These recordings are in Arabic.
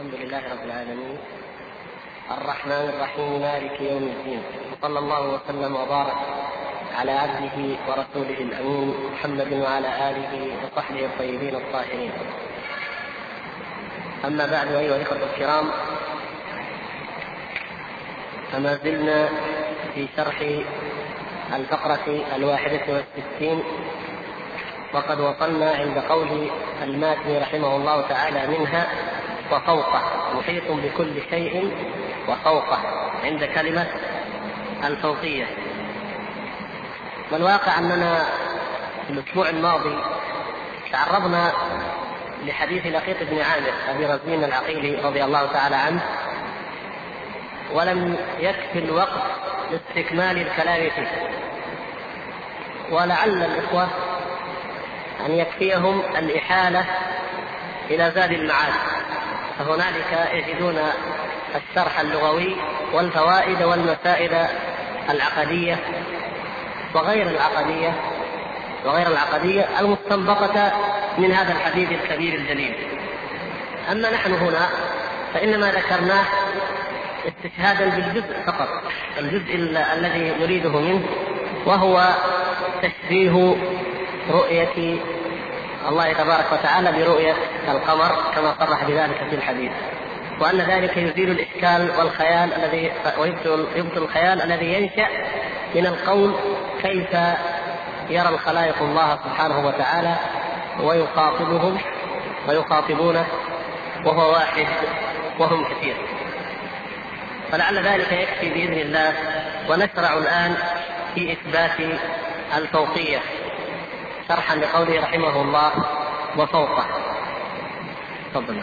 الحمد لله رب العالمين. الرحمن الرحيم مالك يوم الدين. وصلى الله وسلم وبارك على عبده ورسوله الأمين محمد وعلى آله وصحبه الطيبين الطاهرين. أما بعد أيها الإخوة الكرام فما زلنا في شرح الفقرة الواحدة والستين وقد وصلنا عند قول الماتن رحمه الله تعالى منها وفوقه محيط بكل شيء وفوقه. عند كلمة الفوقية. والواقع أننا في الأسبوع الماضي تعرضنا لحديث لقيط بن عامر أبي رزين العقيلي رضي الله تعالى عنه ولم يكفي الوقت لاستكمال الكلام فيه. ولعل الإخوة أن يكفيهم الإحالة إلى زاد المعاد. فهنالك يجدون الشرح اللغوي والفوائد والمسائل العقدية وغير العقدية وغير العقدية المستنبطة من هذا الحديث الكبير الجليل. أما نحن هنا فإنما ذكرناه استشهادا بالجزء فقط الجزء الذي نريده منه وهو تشبيه رؤية الله تبارك وتعالى برؤية القمر كما صرح بذلك في الحديث. وأن ذلك يزيل الإشكال والخيال الذي ويبطل يبطل الخيال الذي ينشأ من القول كيف يرى الخلائق الله سبحانه وتعالى ويخاطبهم ويخاطبونه وهو واحد وهم كثير. فلعل ذلك يكفي بإذن الله ونشرع الآن في إثبات الفوقية. شرحا لقوله رحمه الله وفوقه. تفضل.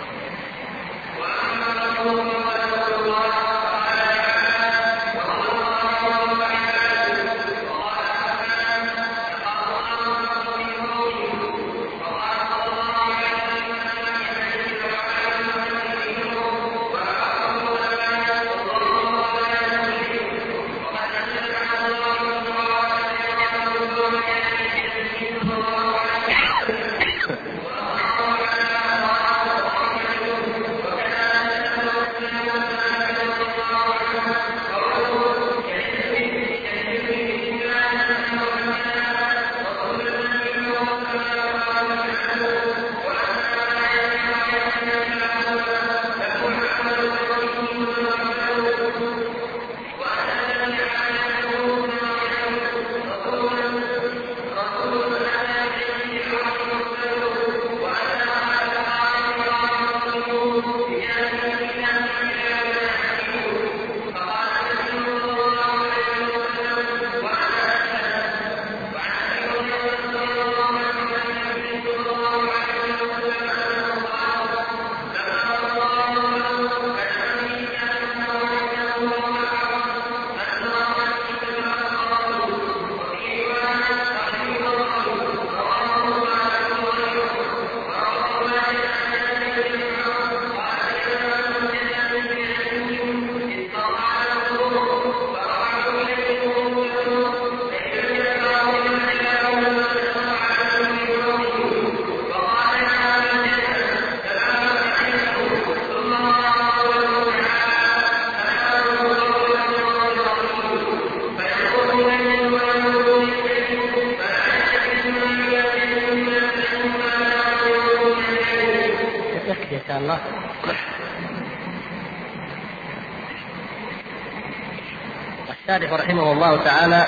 الشارح رحمه الله تعالى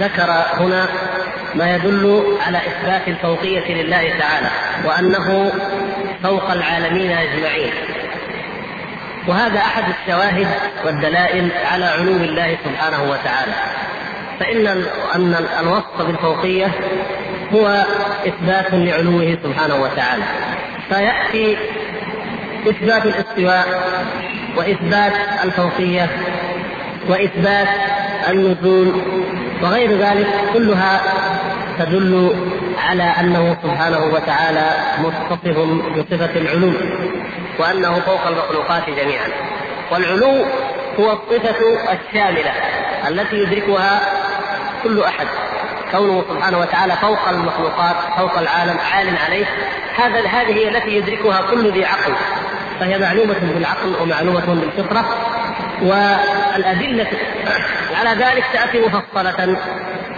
ذكر هنا ما يدل على إثبات الفوقية لله تعالى وأنه فوق العالمين أجمعين. وهذا أحد الشواهد والدلائل على علو الله سبحانه وتعالى. فإن أن الوصف بالفوقية هو إثبات لعلوه سبحانه وتعالى. فيأتي إثبات الاستواء وإثبات الفوقية وإثبات النزول وغير ذلك كلها تدل على أنه سبحانه وتعالى متصف بصفة العلو وأنه فوق المخلوقات جميعا. والعلو هو الصفة الشاملة التي يدركها كل أحد. كونه سبحانه وتعالى فوق المخلوقات فوق العالم عال عليه هذا هذه التي يدركها كل ذي عقل. فهي معلومة بالعقل ومعلومة بالفطرة. والأدلة على ذلك تأتي مفصلة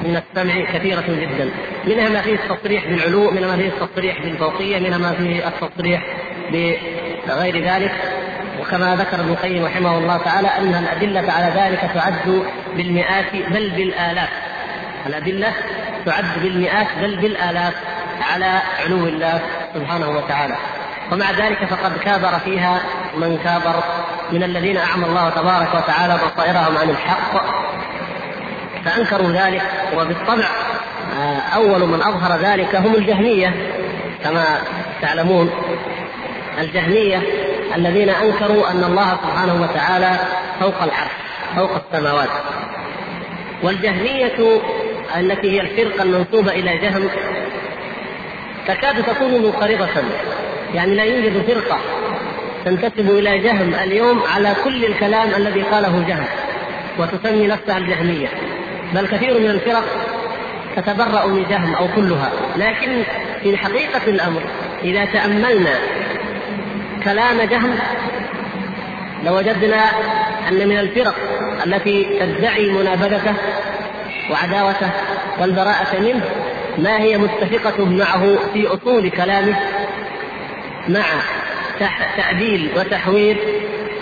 من السمع كثيرة جدا. منها ما فيه التصريح بالعلو منها ما فيه التصريح بالفوقية منها ما فيه التصريح بغير ذلك. وكما ذكر ابن القيم رحمه الله تعالى أن الأدلة على ذلك تعد بالمئات بل بالآلاف الأدلة تعد بالمئات بل بالآلاف على علو الله سبحانه وتعالى. ومع ذلك فقد كابر فيها من كابر من الذين أعمى الله تبارك وتعالى بصائرهم عن الحق. فأنكروا ذلك وبالطبع آه، أول من أظهر ذلك هم الجهمية كما تعلمون. الجهمية الذين أنكروا أن الله سبحانه وتعالى فوق العرش فوق السماوات. والجهمية التي هي الفرقة المنسوبة إلى جهم تكاد تكون منقرضة يعني لا يوجد فرقة تنتسب إلى جهم اليوم على كل الكلام الذي قاله جهم وتسمي نفسها الجهمية. بل كثير من الفرق تتبرأ من جهم أو كلها. لكن في حقيقة الأمر إذا تأملنا كلام جهم لوجدنا أن من الفرق التي تدعي منابذته وعداوته والبراءة منه ما هي متفقة معه في أصول كلامه مع تعديل وتحوير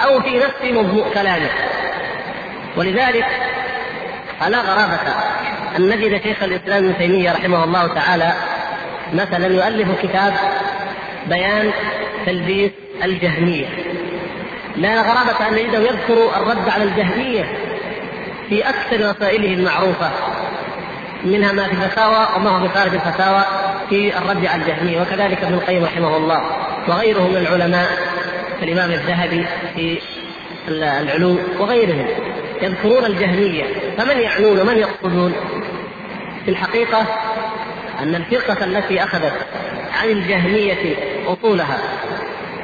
أو في نفس مضمون كلامه. ولذلك فلا غرابة أن نجد شيخ الإسلام ابن تيمية رحمه الله تعالى مثلا يؤلف كتاب بيان تلبيس الجهمية. لا غرابة أن نجده يذكر الرد على الجهمية في أكثر رسائله المعروفة منها ما في الفتاوى وما هو في خارج الفتاوى في الرد على الجهمية وكذلك ابن القيم رحمه الله. وغيره من العلماء كالإمام الذهبي في العلوم وغيرهم يذكرون الجهمية فمن يعنون ومن يقصدون؟ في الحقيقة أن الفرقة التي أخذت عن الجهمية أصولها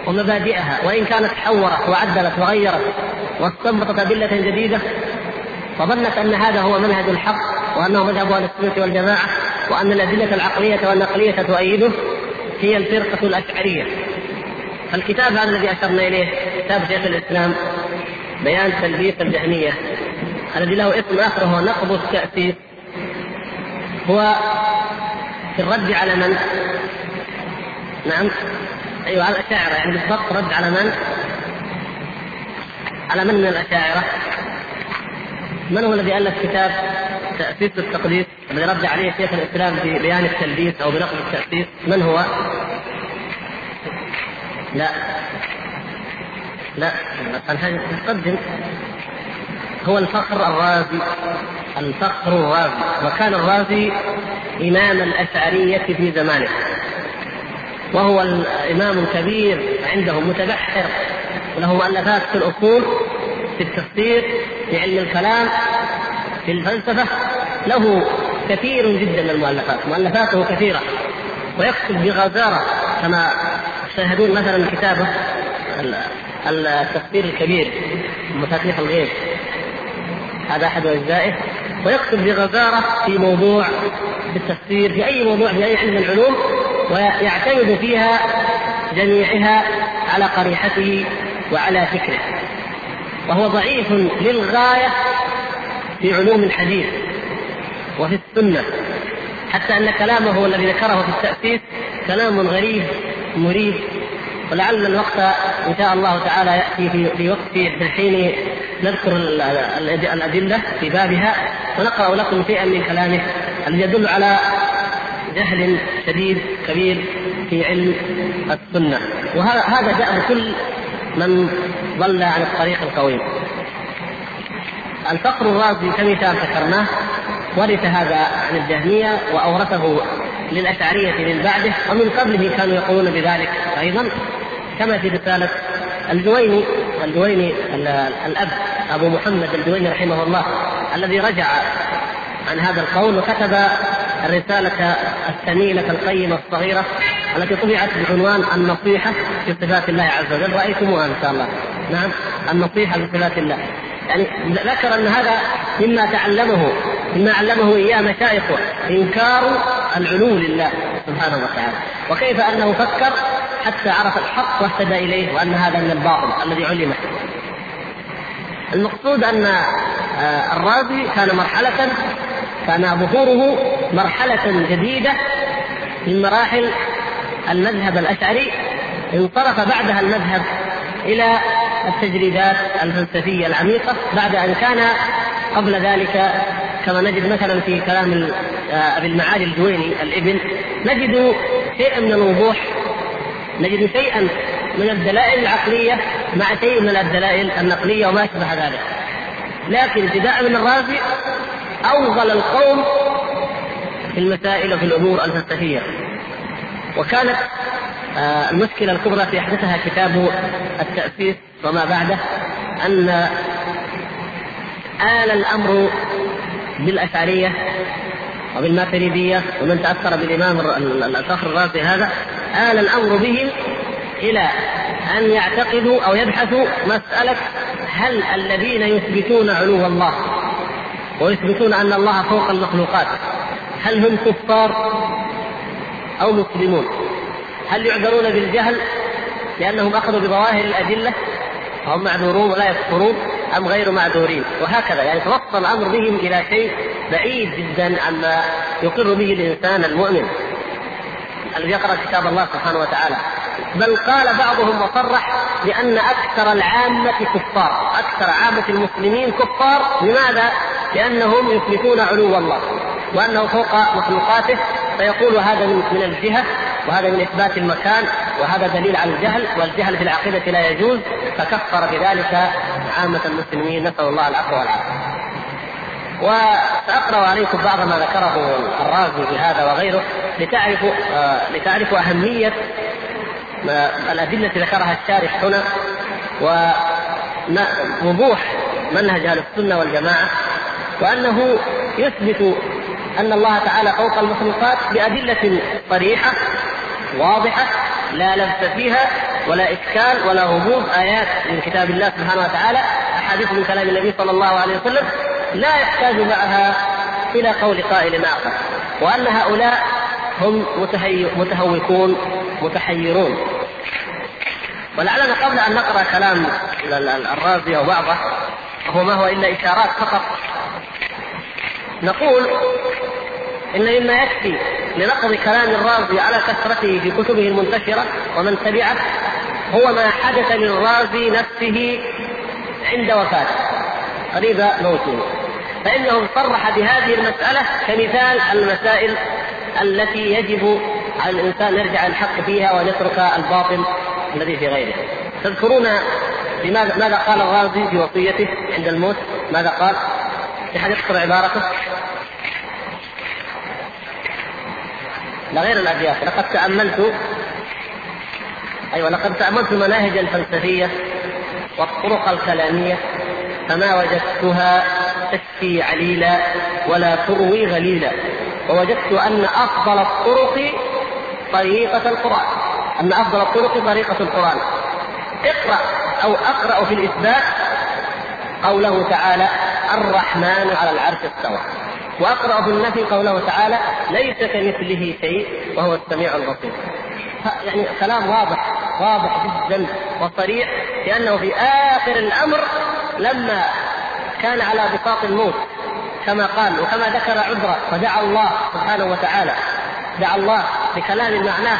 ومبادئها وإن كانت حورت وعدلت وغيرت واستنبطت أدلة جديدة وظنت أن هذا هو منهج الحق وأنه مذهب أهل السنة والجماعة وأن الأدلة العقلية والنقلية تؤيده هي الفرقة الأشعرية. الكتاب هذا الذي أشرنا إليه كتاب شيخ الإسلام بيان تلبيس الجهمية الذي له اسم آخر هو نقض التأسيس هو في الرد على من؟ نعم أيوه على الاشاعره يعني بالضبط رد على من؟ على من من الأشاعرة؟ من هو الذي ألف كتاب تأسيس التقديس الذي رد عليه شيخ الإسلام في بيان التلبيس أو بنقد التأسيس من هو؟ لا. لا. تقدم هو الفخر الرازي. الفخر الرازي. وكان الرازي إمام الأشعرية في زمانه. وهو إمام كبير عندهم متبحر. وله مؤلفات في الأصول في التفسير في علم الكلام في الفلسفة. له كثير جدا من المؤلفات. مؤلفاته كثيرة. ويكتب بغزارة كما تشاهدون مثلا كتابه التفسير الكبير مفاتيح الغيب. هذا أحد أجزائه. ويكتب بغزارة في موضوع في التفسير في أي موضوع في أي علم من العلوم ويعتمد فيها جميعها على قريحته وعلى فكره. وهو ضعيف للغاية في علوم الحديث وفي السنة. حتى أن كلامه الذي ذكره في التأسيس كلام غريب مريب ولعل الوقت إن شاء الله تعالى يأتي في في وقت في الحين نذكر الأدلة في بابها ونقرأ لكم شيئا من كلامه الذي يدل على جهل شديد كبير في علم السنة. وهذا جاء بكل من ضل عن الطريق القويم. الفقر الرازي كمثال ذكرناه؟ ورث هذا عن الجهميه وأورثه للأشعرية من بعده ومن قبله كانوا يقولون بذلك أيضا. كما في رسالة الجويني الجويني الأب أبو محمد الجويني رحمه الله الذي رجع عن هذا القول وكتب الرسالة الثمينة القيمة الصغيرة التي طبعت بعنوان النصيحة في صفات الله عز وجل. رأيتموها إن شاء الله. نعم النصيحة في صفات الله. يعني ذكر أن هذا مما تعلمه مما علمه إياه مشايخه إنكار العلو لله سبحانه وتعالى وكيف أنه فكر حتى عرف الحق واهتدى إليه وأن هذا من الباطل الذي علمه. المقصود أن آه، الرازي كان مرحلة كان ظهوره مرحلة جديدة من مراحل المذهب الأشعري انصرف بعدها المذهب إلى التجريدات الفلسفية العميقة بعد أن كان قبل ذلك كما نجد مثلا في كلام آه، أبي المعالي الجويني الإبن نجد شيئا من الوضوح نجد شيئا من الدلائل العقلية مع شيء من الدلائل النقلية وما أشبه ذلك. لكن ابتداء من الرازي أوغل القوم في المسائل وفي الأمور الفلسفيه وكانت آه، المشكلة الكبرى في أحدثها كتاب التأسيس وما بعده أن آل الأمر بالأشعرية وبالماتريدية ومن تأثر بالإمام الفخر الرازي هذا آل الأمر بهم إلى أن يعتقدوا أو يبحثوا مسألة هل الذين يثبتون علو الله ويثبتون أن الله فوق المخلوقات هل هم كفار أو مسلمون؟ هل يعذرون بالجهل لأنهم أخذوا بظواهر الأدلة؟ فهم معذورون ولا يكفرون؟ أم غير معذورين. وهكذا يعني توصل الأمر بهم إلى شيء بعيد جدا عما يقر به الإنسان المؤمن. الذي يقرأ كتاب الله سبحانه وتعالى. بل قال بعضهم وصرح بأن أكثر العامة كفار. أكثر عامة المسلمين كفار. لماذا؟ لأنهم يثبتون علو الله. وأنه فوق مخلوقاته فيقول هذا من الجهة وهذا من إثبات المكان وهذا دليل على الجهل والجهل في العقيدة لا يجوز فكفر بذلك عامة المسلمين. نسأل الله العفو والعافية. وسأقرأ عليكم بعض ما ذكره الرازي في هذا وغيره لتعرفوا آه لتعرفوا أهمية الأدلة التي ذكرها الشارح هنا ووضوح منهج أهل السنة والجماعة وأنه يثبت أن الله تعالى فوق المخلوقات بأدلة صريحة واضحة لا لبس فيها ولا إشكال ولا غموض آيات من كتاب الله سبحانه وتعالى أحاديث من كلام النبي صلى الله عليه وسلم لا يحتاج معها إلى قول قائل آخر. وأن هؤلاء هم متهوكون متحيرون. ولعلنا قبل أن نقرأ كلام الرازي أو بعضه هو ما هو إلا إشارات فقط نقول إن مما يكفي لنقض كلام الرازي على كثرته في كتبه المنتشرة ومن تبعه هو ما حدث للرازي نفسه عند وفاته. قريب موته. فإنه صرح بهذه المسألة كمثال المسائل التي يجب على الإنسان يرجع الحق فيها وأن يترك الباطل الذي في غيره. تذكرون لماذا ماذا قال الرازي في وصيته عند الموت؟ ماذا قال؟ في حد يذكر عبارته لا غير الابيات لقد تاملت أيوه لقد تأملت المناهج الفلسفية والطرق الكلامية فما وجدتها تشفي عليلا ولا تروي غليلا. ووجدت أن أفضل الطرق طريقة القرآن. أن أفضل الطرق طريقة القرآن. اقرأ أو أقرأ في الإثبات قوله تعالى الرحمن على العرش استوى وأقرأ في النفي قوله تعالى ليس كمثله شيء وهو السميع البصير. يعني كلام واضح واضح جدا وصريح لأنه في آخر الأمر لما كان على بساط الموت كما قال وكما ذكر عذره فدعا الله سبحانه وتعالى دعا الله بكلام معناه.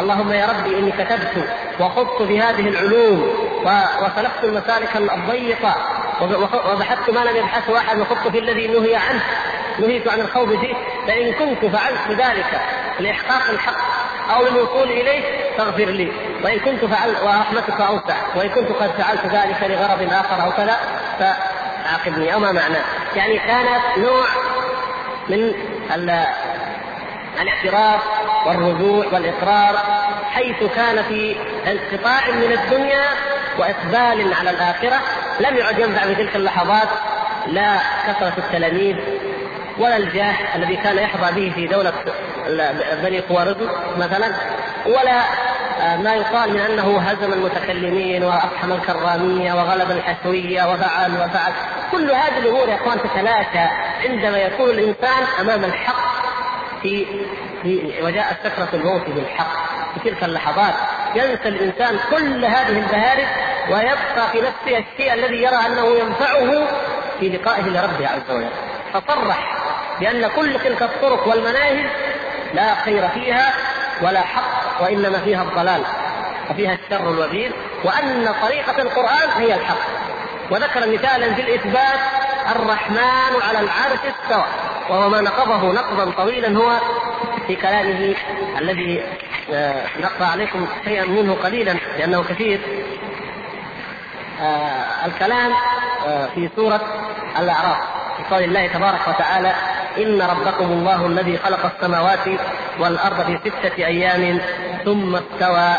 اللهم يا ربي إني كتبت وخضت في هذه العلوم وسلكت المسالك الضيقة وبحثت ما لم يبحثه أحد وخضت في الذي نهي عنه. نهيت عن الخوض فيه. فإن كنت فعلت ذلك لإحقاق الحق أو للوصول إليه فاغفر لي. وإن كنت فعلت ورحمتك أوسع. وإن كنت قد فعلت ذلك لغرض آخر أو كذا فعاقبني. أو ما معناه يعني كانت نوع من الاعتراف والرجوع والإقرار حيث كان في انقطاع من الدنيا وإقبال على الآخرة لم يعد ينفع في تلك اللحظات لا كثرة التلاميذ ولا الجاه الذي كان يحظى به في دولة بني خوارزم مثلا ولا آه، ما يقال من أنه هزم المتكلمين واقحم الكرامية وغلب الحسوية وفعل وفعل. كل هذه الأمور يا إخوان تتلاشى عندما يكون الإنسان أمام الحق في في وجاء سكرة الموت بالحق. في تلك اللحظات ينسى الإنسان كل هذه البهارج ويبقى في نفسه الشيء الذي يرى أنه ينفعه في لقائه لربه عز وجل. فصرح بأن كل تلك الطرق والمناهج لا خير فيها ولا حق وإنما فيها الضلال وفيها الشر الوبيل وأن طريقة القرآن هي الحق. وذكر مثالا في الإثبات الرحمن على العرش استوى وهو ما نقضه نقضا طويلا هو في كلامه الذي آه، نقرأ عليكم شيئا منه قليلا لأنه كثير. آه، الكلام آه، في سورة الأعراف في قول الله تبارك وتعالى إن ربكم الله الذي خلق السماوات والأرض في ستة أيام ثم استوى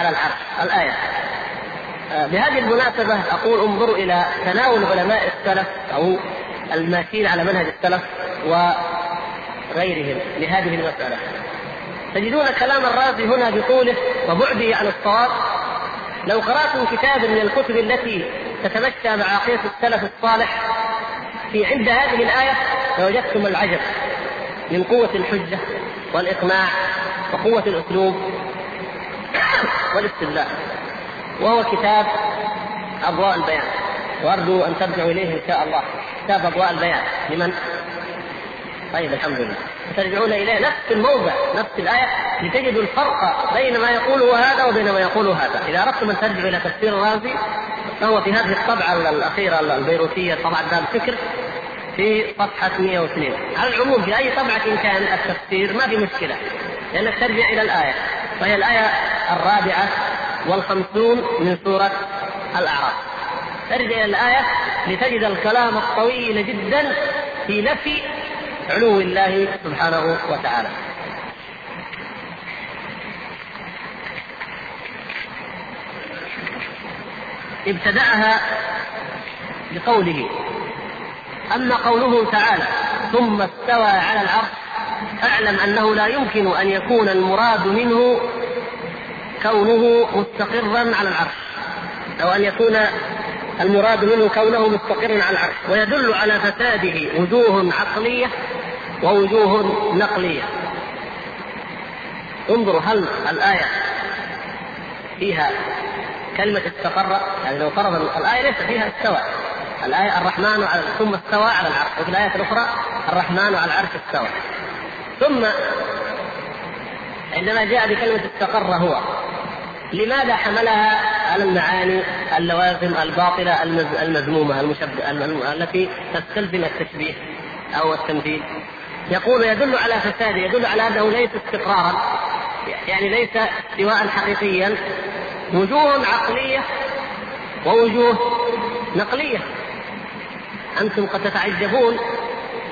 على العرش. الآية. بهذه المناسبة أقول انظروا إلى تناول علماء السلف أو الماشيين على منهج السلف وغيرهم لهذه المسألة. تجدون كلام الرازي هنا بطوله وبعده عن الصواب. لو قرأتم كتابا من الكتب التي تتمشى مع عقيدة السلف الصالح في عند هذه الآية لوجدتم العجب من قوة الحجة والإقناع وقوة الأسلوب والإستدلال. وهو كتاب أضواء البيان. وأرجو أن ترجعوا إليه إن شاء الله. كتاب أضواء البيان. لمن؟ طيب الحمد لله. ترجعون إليه نفس الموضع نفس الآية لتجدوا الفرق بين ما يقوله هذا وبين ما يقوله هذا. إذا أردتم أن ترجعوا إلى تفسير الرازي فهو في هذه الطبعة الأخيرة البيروتية طبعة دار الفكر في صفحة 102 على العموم في أي طبعة كان التفسير ما في مشكلة لأنك ترجع إلى الآية. وهي الآية الرابعة والخمسون من سورة الأعراف. ارجع إلى الآية لتجد الكلام الطويل جدا في نفي علو الله سبحانه وتعالى. ابتدأها بقوله أما قوله تعالى ثم استوى على العرش أعلم أنه لا يمكن أن يكون المراد منه كونه مستقرا على العرش. أو أن يكون المراد منه كونه مستقرا على العرش. ويدل على فساده وجوه عقلية ووجوه نقلية. انظروا هل الآية فيها كلمة استقر؟ يعني لو فرض الآية ليس فيها استوى. الآية الرحمن على ثم استوى على العرش. وفي الآية الأخرى الرحمن على العرش استوى. ثم عندما جاء بكلمة استقر هو. لماذا حملها على المعاني اللوازم الباطلة المذمومة التي تستلزم التشبيه أو التمثيل يقول يدل على فساده يدل على أنه ليس استقرارا يعني ليس استواء حقيقيا وجوه عقلية ووجوه نقلية. أنتم قد تتعجبون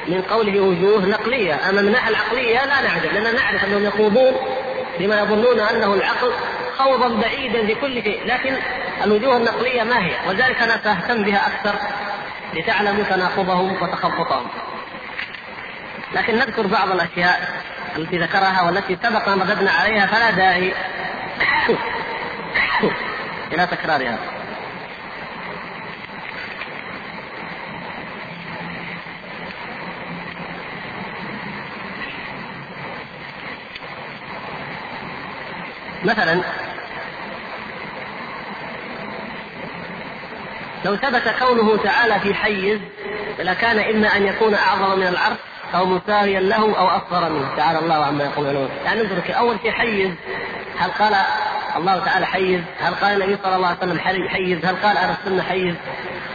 من قوله وجوه نقلية. أما من العقلية لا نعجب لأننا نعرف أنهم يخوضون بما يظنون أنه العقل خوضا بعيدا في كل شيء لكن الوجوه النقلية ما هي؟ ولذلك أنا سأهتم بها أكثر لتعلموا تناقضهم وتخبطهم. لكن نذكر بعض الأشياء التي ذكرها والتي سبق أن رددنا عليها فلا داعي إلى تكرارها. مثلا لو ثبت كونه تعالى في حيز لكان إما أن يكون أعظم من العرش أو مساويا له أو أصغر منه. تعالى الله عما يقولون يعني انظر أول شيء حيز. هل قال الله تعالى حيز؟ هل قال النبي صلى الله عليه وسلم حيز؟ هل قال أهل السنة حيز؟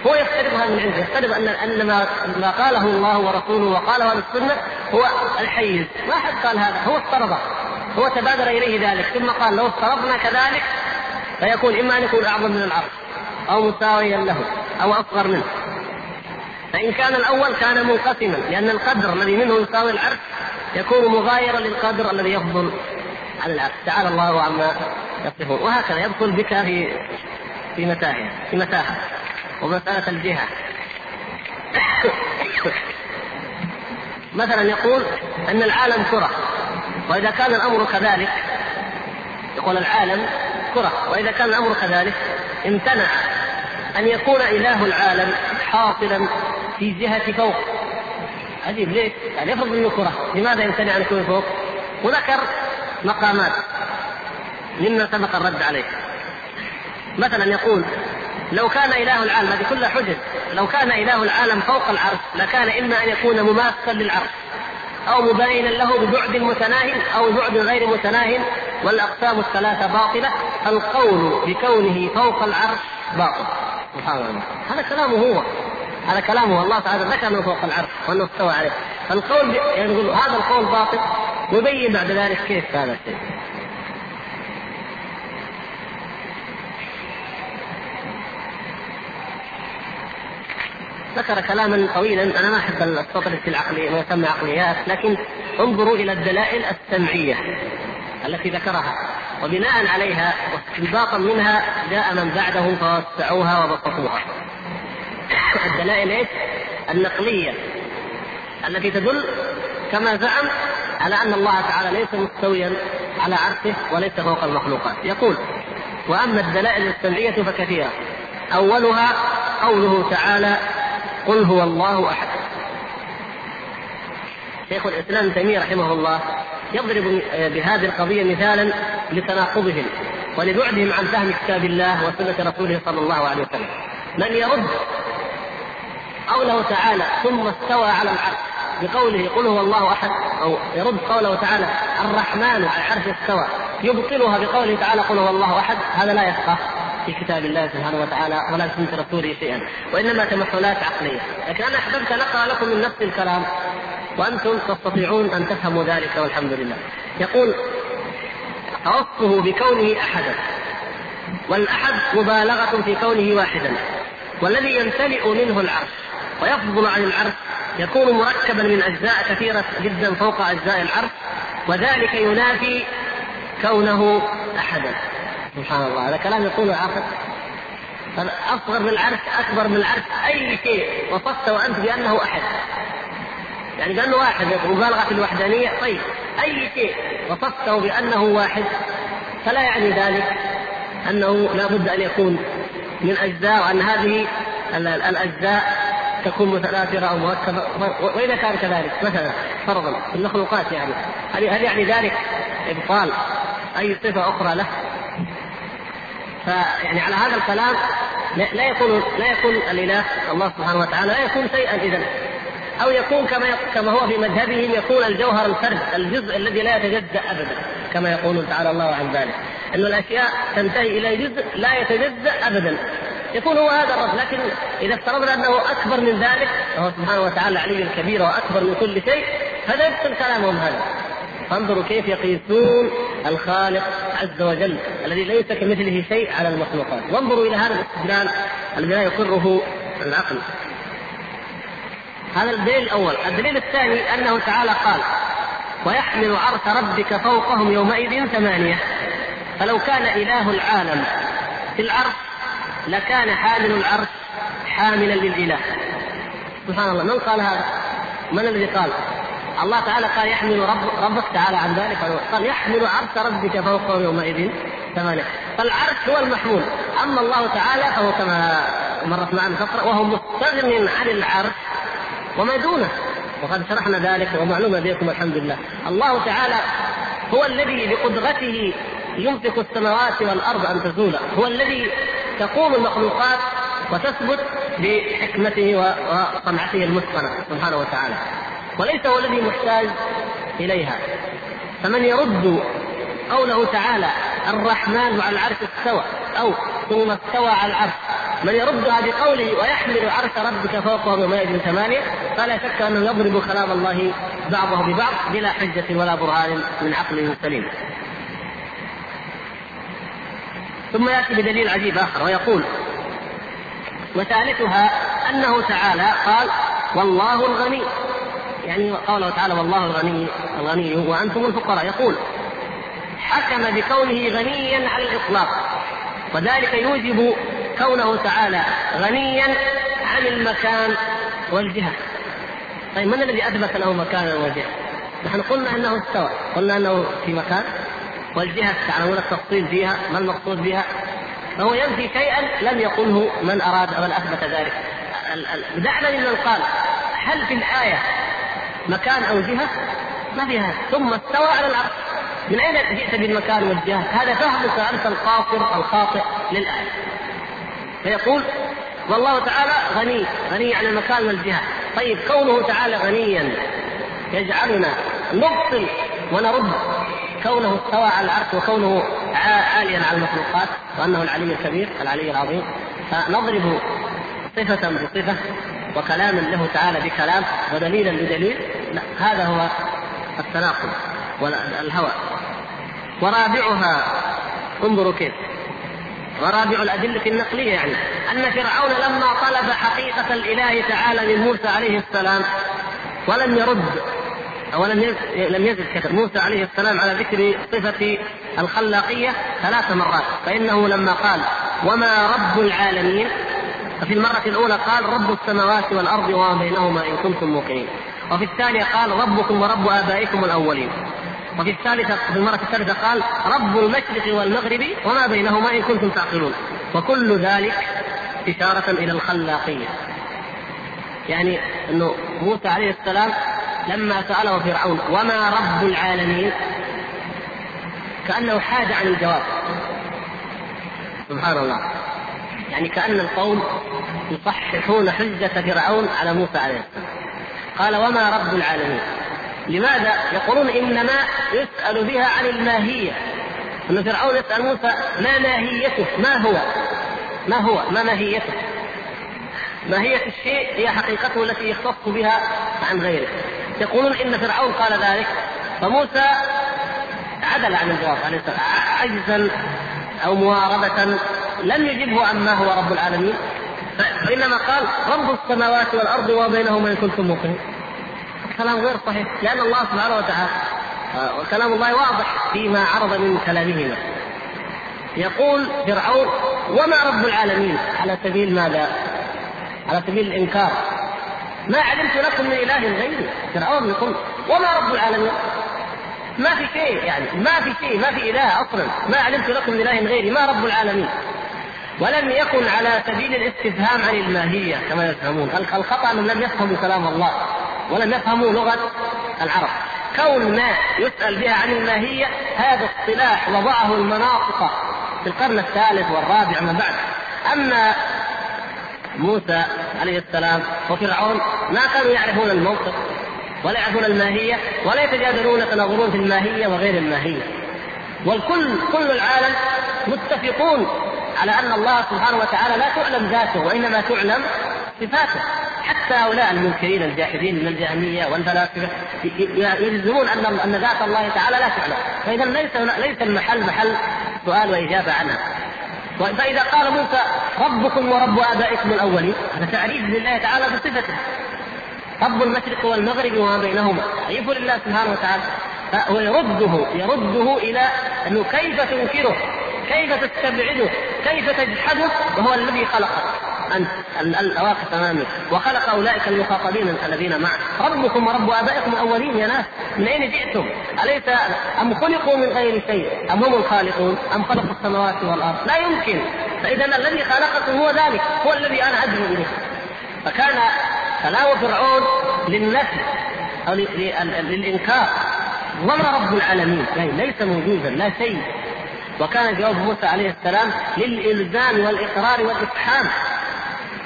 هو يفترضها من عنده. يفترض أن أن ما, ما قاله الله ورسوله وقاله أهل السنة هو الحيز. ما حد قال هذا هو افترضه هو تبادر إليه ذلك ثم قال لو افترضنا كذلك فيكون إما أن يكون أعظم من العرش أو مساويا له أو أصغر منه. فإن كان الأول كان منقسما لأن القدر الذي منه يساوي العرش يكون مغايرا للقدر الذي يفضل على العرش. تعالى الله عما يصفون. وهكذا يدخل بك في في متاهه في متاهه ومسألة الجهة. مثلا يقول أن العالم كره وإذا كان الأمر كذلك يقول العالم كرة وإذا كان الأمر كذلك امتنع أن يكون إله العالم حاصلا في جهة فوق عجيب ليش؟ يعني يفرض إنه كره، لماذا يمتنع أن يكون فوق؟ وذكر مقامات مما سبق الرد عليه مثلا يقول لو كان إله العالم هذه كلها حجج لو كان إله العالم فوق العرش لكان إما أن يكون مماثلا للعرش أو مباينا له ببعد متناه أو بعد غير متناه والأقسام الثلاثة باطلة القول بكونه فوق العرش باطل. سبحان الله. هذا كلامه هو. هذا كلامه. الله تعالى ذكر انه فوق العرش وأنه استوى عليه. فالقول يعني يقول هذا القول باطل يبين بعد ذلك كيف هذا الشيء. ذكر كلاما طويلا أنا ما أحب السطر في العقلية ما يسمى عقليات لكن انظروا إلى الدلائل السمعية التي ذكرها وبناء عليها واستنباطا منها جاء من بعدهم فوسعوها وبسطوها. الدلائل إيش؟ النقلية التي تدل كما زعم على أن الله تعالى ليس مستويا على عرشه وليس فوق المخلوقات، يقول: وأما الدلائل السمعية فكثيرة. أولها قوله تعالى: قل هو الله أحد. شيخ الإسلام تيمية رحمه الله يضرب بهذه القضية مثالا لتناقضهم ولبعدهم عن فهم كتاب الله وسنة رسوله صلى الله عليه وسلم. من يرد قوله تعالى ثم استوى على العرش بقوله قل هو الله أحد أو يرد قوله تعالى الرحمن على العرش استوى يبطلها بقوله تعالى قل هو الله أحد هذا لا يفقه في كتاب الله سبحانه وتعالى ولا سنه رسوله شيئا. وإنما تمثلات عقلية. لكن أنا أحببت أن أقرأ لكم من نفس الكلام. وأنتم تستطيعون أن تفهموا ذلك والحمد لله. يقول وصفه بكونه احدا. والأحد مبالغة في كونه واحدا. والذي يمتلئ منه العرش. ويفضل عن العرش. يكون مركبا من أجزاء كثيرة جدا فوق أجزاء العرش. وذلك ينافي كونه احدا. سبحان الله. هذا كلام يقوله عاقل أصغر من العرش أكبر من العرش أي شيء. وصفته انت بأنه أحد. يعني بأنه واحد مبالغة في الوحدانية. طيب أي شيء. وصفته بأنه واحد. فلا يعني ذلك أنه لا بد أن يكون من أجزاء وأن هذه الأجزاء تكون متناثرة أو مركبة. وإذا كان كذلك مثلا فرضا في المخلوقات يعني. هل يعني ذلك إبطال؟ أي صفة أخرى له؟ فيعني على هذا الكلام لا يكون لا يكون الإله الله سبحانه وتعالى لا يكون شيئا إذا أو يكون كما كما هو في مذهبهم يكون الجوهر الفرد الجزء الذي لا يتجزأ أبدا كما يقول تعالى الله عن ذلك. أن الأشياء تنتهي إلى جزء لا يتجزأ أبدا. يكون هو هذا الرب لكن إذا افترضنا أنه أكبر من ذلك وهو سبحانه وتعالى علي كبير وأكبر من كل شيء هذا يبطل كلامهم هذا. فانظروا كيف يقيسون الخالق عز وجل الذي ليس كمثله شيء على المخلوقات. وانظروا إلى هذا الاستدلال الذي لا يقره العقل. هذا الدليل الأول. الدليل الثاني أنه تعالى قال ويحمل عرش ربك فوقهم يومئذ ثمانية. فلو كان إله العالم في العرش لكان حامل العرش حاملا للإله. سبحان الله. من قال هذا؟ من الذي قال؟ الله تعالى قال يحمل رب ربك تعالى عن ذلك. قال يحمل عرش ربك فوقه يومئذ. ثمانية. فالعرش هو المحمول. أما الله تعالى فهو كما مرت معنا فترة وهو مستغن عن العرش وما دونه. وقد شرحنا ذلك ومعلوم لديكم الحمد لله. الله تعالى هو الذي بقدرته يمسك السماوات والأرض أن تزولا هو الذي تقوم المخلوقات وتثبت بحكمته وصنعته المتقنة سبحانه وتعالى. وليس هو الذي محتاج إليها. فمن يرد قوله تعالى الرحمن على العرش استوى أو ثم استوى على العرش. من يردها بقوله ويحمل عرش ربك فوقه يومئذ ثمانية فلا شك أنه يضرب كلام الله بعضه ببعض بلا حجة ولا برهان من عقل سليم. ثم يأتي بدليل عجيب آخر ويقول وثالثها أنه تعالى قال والله الغني. يعني قوله تعالى والله الغني الغني وأنتم الفقراء. يقول حكم بكونه غنيا على الإطلاق وذلك يوجب كونه تعالى غنيا عن المكان والجهة. طيب من الذي أثبت له مكانا وجهه؟ نحن قلنا أنه استوى قلنا أنه في مكان والجهة تعلمون التفصيل فيها ما المقصود بها؟ فهو ينفي شيئا لم يقله من أراد من أثبت ذلك. دعنا ممن قال هل في الآية مكان أو جهة ما فيها ثم استوى على العرش من أين جئت بالمكان والجهة؟ هذا فهمك أنت القاصر الخاطئ للآية فيقول والله تعالى غني غني عن المكان والجهة. طيب كونه تعالى غنيا يجعلنا نبطل ونرد. كونه استوى على العرش وكونه عاليا على المخلوقات وأنه العلي الكبير العلي العظيم فنضرب صفة بصفة وكلاما له تعالى بكلام ودليلا بدليل. هذا هو التناقض والهوى ورابعها انظروا كيف. ورابع الأدلة النقلية يعني أن فرعون لما طلب حقيقة الإله تعالى من موسى عليه السلام ولم يرد ولم لم يزد كتب موسى عليه السلام على ذكر صفة الخلاقية ثلاث مرات. فإنه لما قال وما رب العالمين؟ ففي المرة الأولى قال رب السماوات والأرض وما بينهما إن كنتم موقنين. وفي الثانية قال ربكم ورب آبائكم الأولين. وفي الثالثة في المرة الثالثة قال رب المشرق والمغرب وما بينهما إن كنتم تعقلون. وكل ذلك إشارة إلى الخلاقية. يعني أنه موسى عليه السلام لما سأله فرعون وما رب العالمين؟ كأنه حاد عن الجواب. سبحان الله. يعني كأن القوم يصححون حجة فرعون على موسى عليه السلام. قال وما رب العالمين. لماذا؟ يقولون إنما يسأل بها عن الماهية. أن فرعون يسأل موسى ما ماهيته؟ ما هو؟ ما هو؟ ما ماهيته؟ ماهية الشيء هي حقيقته التي يختص بها عن غيره. يقولون إن فرعون قال ذلك فموسى عدل عن الجواب عليه السلام عجزا أو مواربة لم يجبه عن ما هو رب العالمين. وإنما قال رب السماوات والأرض وبينهما إن كنتم موقنين. كلام غير صحيح لأن الله سبحانه وتعالى وكلام الله واضح فيما عرض من كلامهما يقول فرعون وما رب العالمين؟ على سبيل ماذا؟ على سبيل الإنكار. ما علمت لكم من إله غيري؟ فرعون يقول وما رب العالمين؟ ما في شيء يعني ما في شيء ما في إله أصلا. ما علمت لكم من إله غيري ما رب العالمين؟ ولم يكن على سبيل الاستفهام عن الماهية كما يفهمون. الخطأ أنهم لم يفهموا كلام الله ولم يفهموا لغة العرب. كون ما يسأل بها عن الماهية هذا اصطلاح وضعه المناطق في القرن الثالث والرابع من بعد. أما موسى عليه السلام وفرعون ما كانوا يعرفون الموقف ولا يعرفون الماهية ولا يتجادلون يتناظرون في الماهية وغير الماهية. والكل كل العالم متفقون على أن الله سبحانه وتعالى لا تعلم ذاته وإنما تعلم صفاته. حتى هؤلاء المنكرين الجاحدين من الجهمية والفلاسفة يلزمون أن أن ذات الله تعالى لا تعلم. فإذا ليس ليس المحل محل سؤال وإجابة عنها فإذا قال موسى ربكم ورب آبائكم الأولين هذا تعريف لله تعالى بصفته. رب المشرق والمغرب وما بينهما. تعريف لله سبحانه وتعالى. فهو يرده يرده إلى أنه كيف تنكره كيف تستبعده كيف تجحده وهو الذي خلقك أنت الواقف امامك وخلق أولئك المخاطبين الذين معك ربكم ورب آبائكم الأولين يا ناس من أين جئتم؟ أليس أم خلقوا من غير شيء؟ أم هم الخالقون؟ أم خلقوا السماوات والأرض؟ لا يمكن فاذا الذي خلقكم هو ذلك هو الذي أنا أدعو إليه فكان كلام فرعون للنفي أو للإنكار وما رب العالمين. يعني ليس موجودا لا شيء. وكان جواب موسى عليه السلام للإلزام والإقرار والإفحام.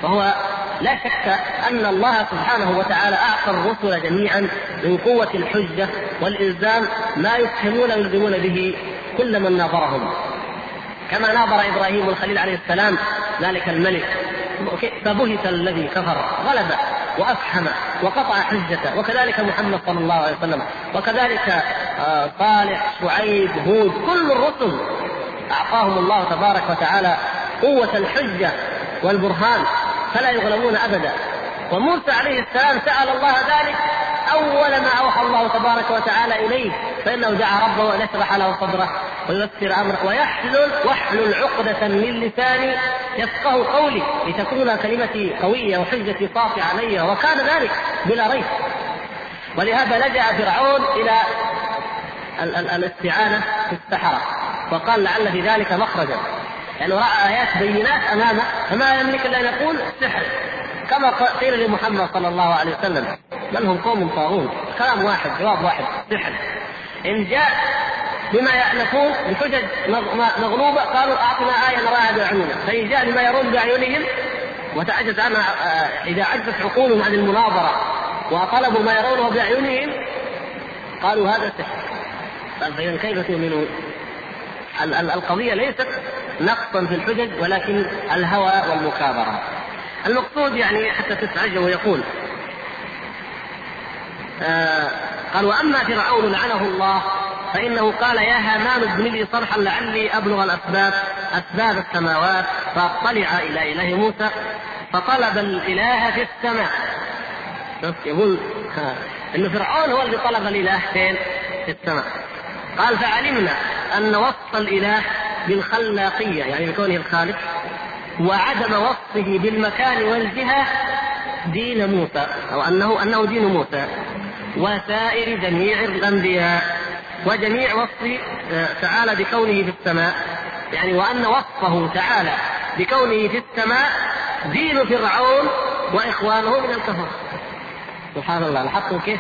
فهو لا شك أن الله سبحانه وتعالى أعطى الرسل جميعا من قوة الحجة والإلزام ما يفهمون ويلزمون به كل من ناظرهم. كما ناظر إبراهيم الخليل عليه السلام ذلك الملك. فبهت الذي كفر. غلب وأفحم وقطع حجته وكذلك محمد صلى الله عليه وسلم. وكذلك آه، صالح شعيب هود كل الرسل أعطاهم الله تبارك وتعالى قوة الحجة والبرهان. فلا يغلبون أبدا. وموسى عليه السلام سأل الله ذلك أول ما أوحى الله تبارك وتعالى إليه فإنه دعا ربه أن يشرح له صدره ويسر أمره ويحلل واحلل عقدة من لساني يفقه قولي لتكون كلمتي قوية وحجتي ساطعة علي وكان ذلك بلا ريب. ولهذا لجأ فرعون إلى الاستعانة في السحرة وقال لعل في ذلك مخرجا. لأنه رأى آيات بينات أمامه فما يملك إلا أن يقول سحر. كما قيل لمحمد صلى الله عليه وسلم بل هم قوم طاغون كلام واحد جواب واحد سحر إن جاء بما يألفون بحجج مغلوبة قالوا أعطنا آية نراها بأعيننا فإن جاء بما يرون بأعينهم وتعجز عنها آه، إذا عجزت عقولهم عن المناظرة وطلبوا ما يرونه بأعينهم قالوا هذا سحر. فإذا كيف تؤمنون؟ القضية ليست نقصا في الحجج ولكن الهوى والمكابرة. المقصود يعني حتى تستعجب ويقول آه قال وأما فرعون لعنه الله فإنه قال يا هامان ابن لي صرحا لعلي أبلغ الأسباب أسباب السماوات فأطلع إلى إله موسى فطلب الإله في السماء. يقول إن فرعون هو اللي طلب الإله فين؟ في السماء. قال فعلمنا أن وصف الإله بالخلاقية يعني بكونه الخالق. وعدم وصفه بالمكان والجهة دين موسى أو انه أنه دين موسى. وسائر جميع الأنبياء. وجميع وصف آه، تعالى بكونه في السماء. يعني وأن وصفه تعالى بكونه في السماء دين فرعون وإخوانه من الكفر. سبحان الله لاحظتم كيف؟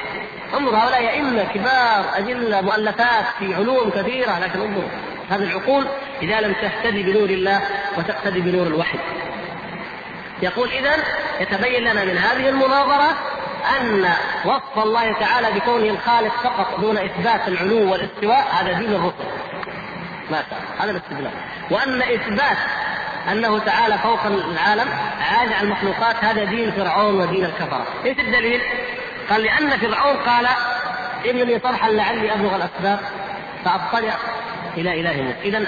انظر هؤلاء ائمه كبار أجلة مؤلفات في علوم كثيرة لكن انظر هذه العقول إذا لم تهتدي بنور الله وتقتدي بنور الوحي. يقول اذا يتبين لنا من هذه المناظرة أن وصف الله تعالى بكونه الخالق فقط دون إثبات العلو والاستواء هذا دين الرسل. ما هذا الاستدلال. وأن إثبات أنه تعالى فوق العالم عالي على المخلوقات هذا دين فرعون ودين الكفرة. إيش الدليل؟ قال لأن فرعون قال انني طرحا لعلي أبلغ الأسباب فاطلع إله موسى. اذا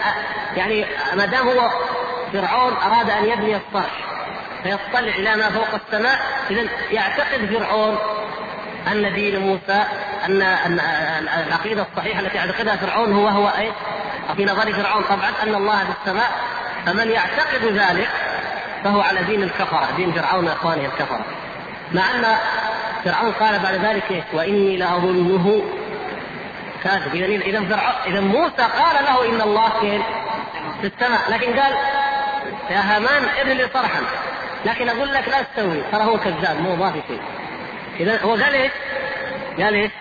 يعني ما دام هو فرعون أراد أن يبني الصرح فيطلع إلى ما فوق السماء اذا يعتقد فرعون أن دين موسى أن العقيدة الصحيحة التي يعتقدها فرعون هو هو إيش؟ في نظر فرعون طبعا أن الله في السماء فمن يعتقد ذلك فهو على دين الكفرة دين فرعون واخوانه الكفرة مع أن فرعون قال بعد ذلك إيش؟ وإني لأظنه كاذب اذا إذا فرعون إذا موسى قال له إن الله فين؟ في السماء. لكن قال يا هامان ابن لي صرحا. لكن أقول لك لا تستوي ترى هو كذاب مو ما في شيء. إذا هو قال إيش؟ قال إيش؟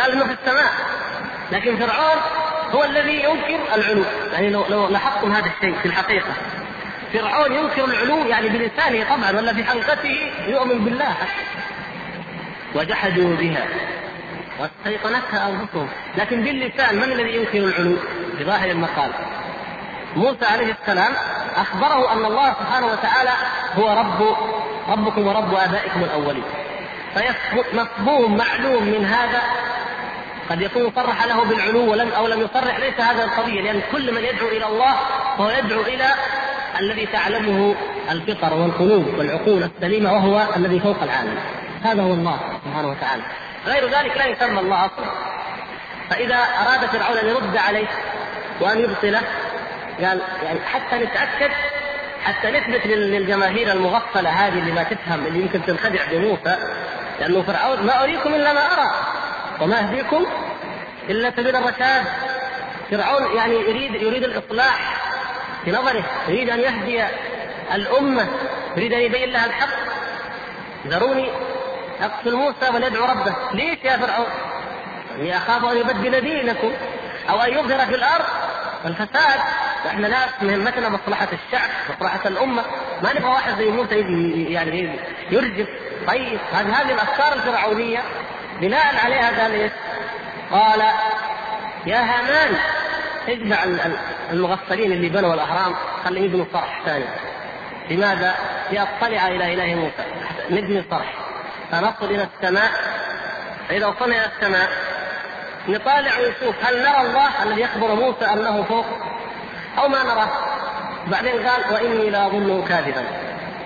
قال إنه في السماء. لكن فرعون هو الذي ينكر العلو. يعني لو لو لاحظتم هذا الشيء في الحقيقة. فرعون ينكر العلو يعني بلسانه طبعا ولا في حلقته يؤمن بالله. وجحدوا بها. واستيقنتها انفسهم لكن باللسان من الذي ينكر العلو؟ بظاهر المقال. موسى عليه السلام أخبره أن الله سبحانه وتعالى هو رب ربكم ورب آبائكم الأولين. فمفهوم معلوم من هذا قد يكون صرح له بالعلو ولم أو لم يصرح. ليس هذا القضية لأن كل من يدعو إلى الله فهو يدعو إلى الذي تعلمه الفطر والقلوب والعقول السليمة وهو الذي فوق العالم. هذا هو الله سبحانه وتعالى. غير ذلك لا يسمى الله أصلا. فإذا أراد فرعون أن يرد عليه وأن يبطله قال يعني حتى نتأكد حتى نثبت للجماهير المغفلة هذه اللي ما تفهم اللي يمكن تنخدع بموسى لأنه فرعون ما أريكم إلا ما أرى وما أهديكم إلا سبيل الرشاد. فرعون يعني يريد يريد الإصلاح في نظره يريد أن يهدي الأمة يريد أن يبين لها الحق. ذروني اقتل موسى وليدعو ربه. ليش يا فرعون؟ اني أخاف أن يبدل دينكم أو أن يظهر في الأرض الفساد. وإحنا ناس مهمتنا مصلحة الشعب مصلحة الأمة. ما نبغى واحد زي موسى يعني يرجف. طيب هذه هذه الأفكار الفرعونية. بناء عليها قال إيش؟ قال يا هامان اجمع المغفلين اللي بنوا الأهرام. خليهم يبنوا صرح ثاني. لماذا؟ لأطلع إلى إله موسى. نبني صرح. فنصل إلى السماء فإذا وصلنا إلى السماء نطالع ونشوف هل نرى الله الذي يخبر موسى أنه فوق أو ما نراه. بعدين قال وإني لأظنه كاذبا.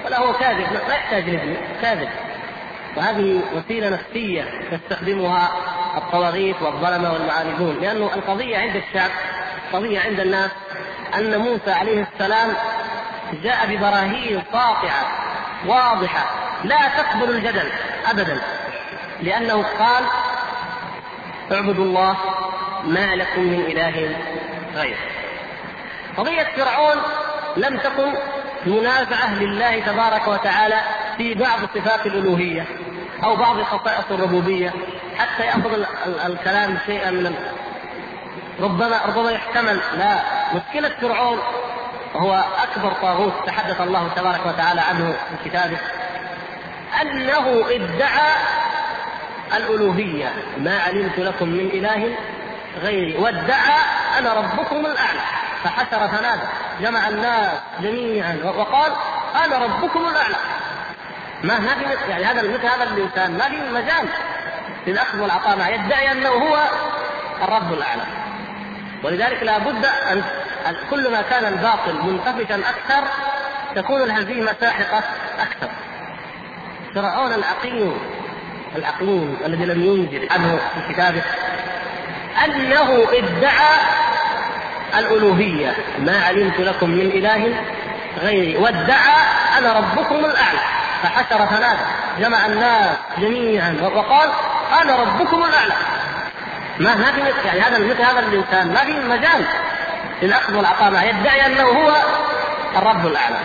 ولا هو كاذب لا يحتاج نبني كاذب. وهذه وسيلة نفسية يستخدمها الطواغيت والظلمة والمعاندون لأنه القضية عند الشعب قضيه عند الناس أن موسى عليه السلام جاء ببراهين ساطعه واضحة لا تقبل الجدل. ابدا. لأنه قال اعبدوا الله ما لكم من إله غيره. قضيه فرعون لم تكن منازعه لله تبارك وتعالى في بعض صفات الألوهية أو بعض خصائص الربوبية حتى يأخذ الكلام شيئا من ربما ربما يحتمل. لا مشكلة فرعون وهو أكبر طاغوت تحدث الله تبارك وتعالى عنه في كتابه. أنه ادعى الألوهية. ما علمت لكم من إله غيري. وادعى أنا ربكم الأعلى. فحشر فنادى. جمع الناس جميعا. وقال أنا ربكم الأعلى. ما ما في يعني هذا مثل هذا الإنسان. ما في مجال للأخذ والعطاء معه. يدعي أنه هو الرب الأعلى. ولذلك لا بد أن كل ما كان الباطل منتفشا أكثر تكون الهزيمة ساحقة أكثر. فرعون العقيم العقيم الذي لم ينزل عنه في كتابه أنه ادعى الألوهية. ما علمت لكم من إله غيري. وادعى أنا ربكم الأعلى. فحشر فنادى جمع الناس جميعا. وقال أنا ربكم الأعلى. ما ما في يعني هذا مثل هذا الإنسان. ما في مجال للأخذ والعطاء معه. يدعي أنه هو الرب الأعلى.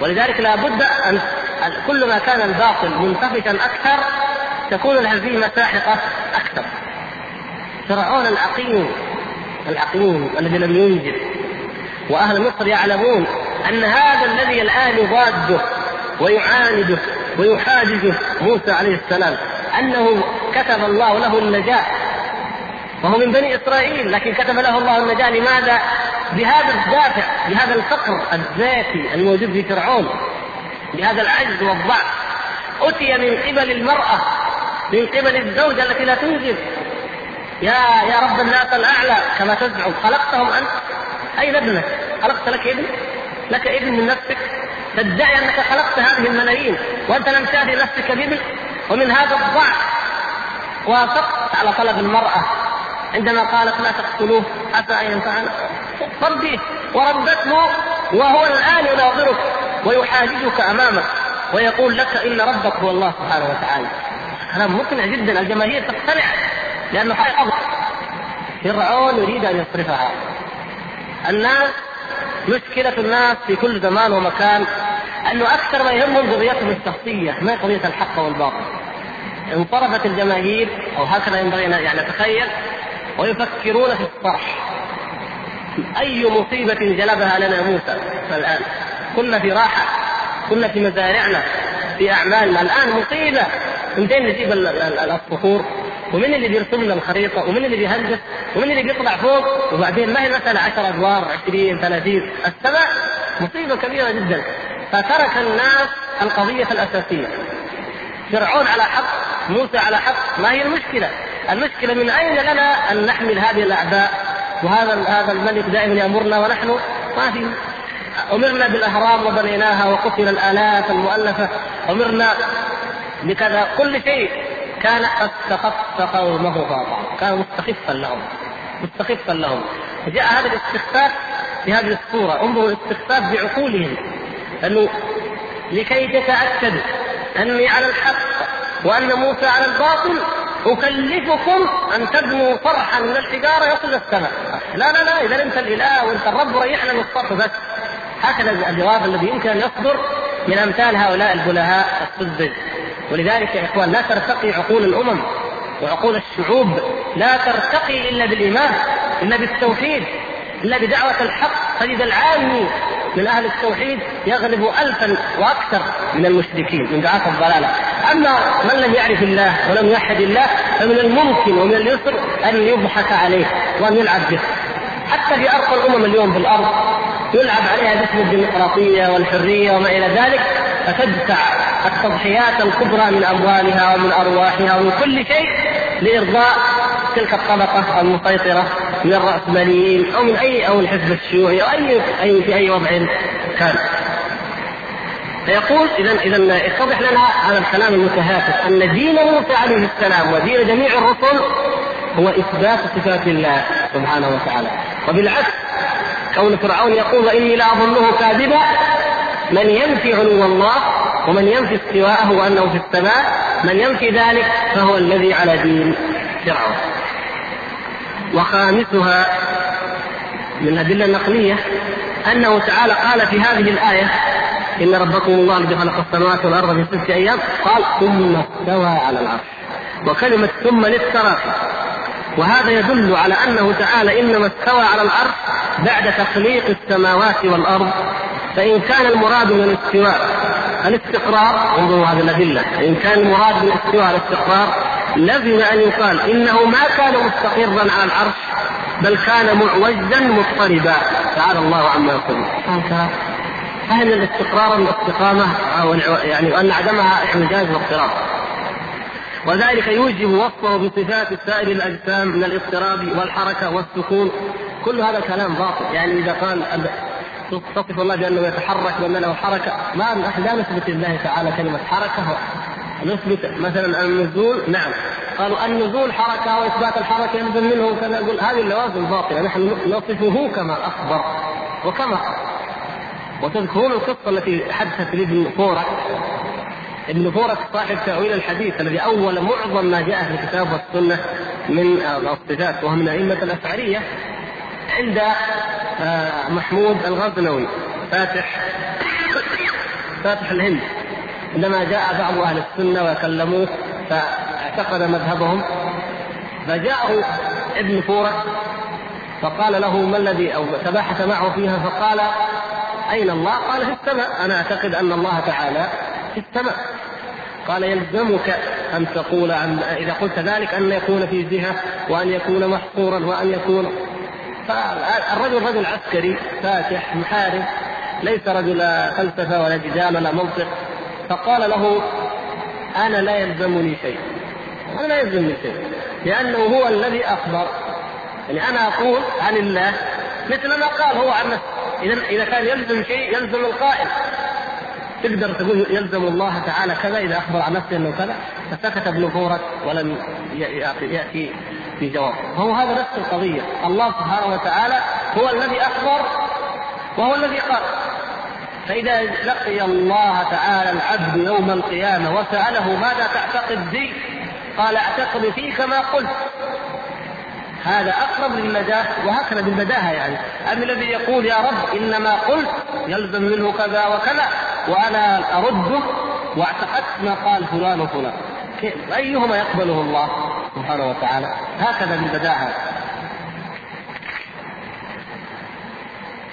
ولذلك لا بد أن كل ما كان الباطل منتفشا أكثر تكون الهزيمة ساحقة أكثر. فرعون العقيم العقيم الذي لم ينجب وأهل مصر يعلمون أن هذا الذي الآن يضاده ويعانده ويحاججه موسى عليه السلام أنه كتب الله له النجاة. وهو من بني إسرائيل لكن كتب له الله النجاة لماذا؟ بهذا الدافع بهذا الفقر الذاتي الموجود في فرعون. بهذا العجز والضعف. أتي من قبل المرأة من قبل الزوجة التي لا تنجب يا يا رب الناس الأعلى كما تزعم خلقتهم أنت. أين ابنك؟ خلقت لك ابن؟ لك ابن من نفسك؟ تدعي أنك خلقت هذه الملايين وأنت لم تهدي نفسك بابن؟ ومن هذا الضعف وافقت على طلب المرأة. عندما قالت لا تقتلوه عسى أن ينفعنا. رديه وردته وهو الآن يناظرك. ويحاججك أمامك ويقول لك إن ربك هو الله سبحانه وتعالى. كلام مقنع جدا الجماهير تقتنع لأنه حي فرعون يريد أن يصرفها. الناس مشكلة الناس في كل زمان ومكان أنه أكثر ما يهمهم قضيتهم الشخصية ما قضية الحق والباطل. انصرفت الجماهير أو هكذا ينبغي يعني نتخيل ويفكرون في الصرح أي مصيبة جلبها لنا موسى الآن؟ كنا في راحة كنا في مزارعنا في أعمالنا. الآن مصيبة. من فين نجيب الصخور؟ ومن اللي بيرسم لنا الخريطة؟ ومن اللي بيهندس؟ ومن اللي بيطلع فوق؟ وبعدين ما هي المسألة؟ 10 أدوار 20 30 السماء مصيبة كبيرة جدا. فترك الناس القضية الأساسية. فرعون على حق موسى على حق. ما هي المشكلة؟ المشكلة من أين لنا أن نحمل هذه الاعباء وهذا هذا الملك دائما يأمرنا ونحن ما في. أمرنا بالأهرام وبنيناها وقتل الآلاف المؤلفة. أمرنا بكذا. كل شيء كان قد أستخف قومه فاطع كان مستخفا لهم. مستخفا لهم. فجاء هذا الاستخفاف بهذه الصورة. انظروا الاستخفاف بعقولهم. أنه لكي تتأكدوا أني على الحق وأن موسى على الباطل أكلفكم أن تبنوا فرحا من الحجارة يصل السماء. لا لا لا إذا أنت الإله وأنت الرب ريحنا من الصرف بس. هكذا الجواب الذي يمكن أن يصدر من أمثال هؤلاء البلهاء السذج ولذلك يا إخوان لا ترتقي عقول الأمم وعقول الشعوب. لا ترتقي إلا بالإيمان إلا بالتوحيد إلا بدعوة الحق. تجد العامي من أهل التوحيد يغلب الفا وأكثر من المشركين من دعاة الضلالة. أما من لم يعرف الله ولم يوحد الله فمن الممكن ومن اليسر أن يضحك عليه وأن يلعب به. حتى في أرقى الأمم اليوم في الأرض يلعب عليها باسم الديمقراطية والحرية وما إلى ذلك فتدفع التضحيات الكبرى من أموالها ومن أرواحها ومن كل شيء لإرضاء تلك الطبقة المسيطرة من الراسماليين أو من أي أو الحزب الشيوعي أو أي أي في أي وضع كان. فيقول اذا اذا يتضح لنا هذا الكلام المتهافت أن دين موسى عليه السلام ودين جميع الرسل هو إثبات صفات الله سبحانه وتعالى وبالعكس كون فرعون يقول وإني لاظنه كاذبا من ينفي علو الله ومن ينفي استواءه وأنه في السماء من ينفي ذلك فهو الذي على دين فرعون. وخامسها من الادله النقليه أنه تعالى قال في هذه الآية إن ربكم الله الذي خلق السماوات والأرض في سته أيام قال ثم استوى على العرش. وكلمة ثم للتراخي. وهذا يدل على أنه تعالى إنما استوى على العرش بعد تخليق السماوات والأرض فإن كان المراد من الاستواء الاستقرار انظروا هذه الأدلة ان كان المراد من الاستواء الاستقرار لزم أن يقال إنه ما كان مستقرا على العرش بل كان معوجا مضطربا. تعالى الله عما يقول فهل الاستقرار الاستقامه أو يعني أن عدمها اعوجاج واضطراب. وذلك يوجب وصفه بصفات سائر الأجسام من الاضطراب والحركة والسكون. كل هذا كلام باطل. يعني إذا قال تصف الله بأنه يتحرك وأن له حركة ما لا نثبت لله تعالى كلمة حركة. نثبت مثلا النزول نعم. قالوا النزول حركة وإثبات الحركة يلزم منه كذا يقول هذه اللوازم باطلة. نحن نصفه كما أخبر وكما وتذكرون القصة التي حدثت لابن فورك ابن فورك صاحب تأويل الحديث الذي أول معظم ما جاء في الكتاب والسنة من الصفات وهو من أئمة الأشعرية عند آه، محمود الغزنوي فاتح فاتح الهند عندما جاء بعض أهل السنة وكلموه فاعتقد مذهبهم فجاءه ابن فورك فقال له ما الذي أو تباحث معه فيها فقال أين الله؟ قال في السماء أنا أعتقد أن الله تعالى في السماء. قال يلزمك أن تقول عن إذا قلت ذلك أن يكون في جهة وأن يكون محصورا وأن يكون فالرجل رجل عسكري فاتح محارب ليس رجل فلسفة ولا جدال ولا منطق. فقال له أنا لا يلزمني شيء. أنا لا يلزمني شيء لأنه هو الذي أخبر. يعني أنا أقول عن الله مثل ما قال هو عن نفسه. اذا إذا كان يلزم شيء يلزم القائل. تقدر تقول يلزم الله تعالى كذا إذا أخبر عن نفسه إنه كذا فسكت ابن فورك ولم يأتي في جواب. وهو هذا نفس القضية. الله سبحانه وتعالى هو الذي أخبر وهو الذي قال. فإذا لقي الله تعالى العبد يوم القيامة وسأله ماذا تعتقد بي؟ قال أعتقد فيك ما قلت. هذا أقرب للنجاه وهكذا بالبداهه يعني. اما الذي يقول يا رب إنما قلت يلزم منه كذا وكذا وأنا أرده واعتقدت ما قال فلان وفلان. أيهما يقبله الله سبحانه وتعالى؟ هكذا بالبداهه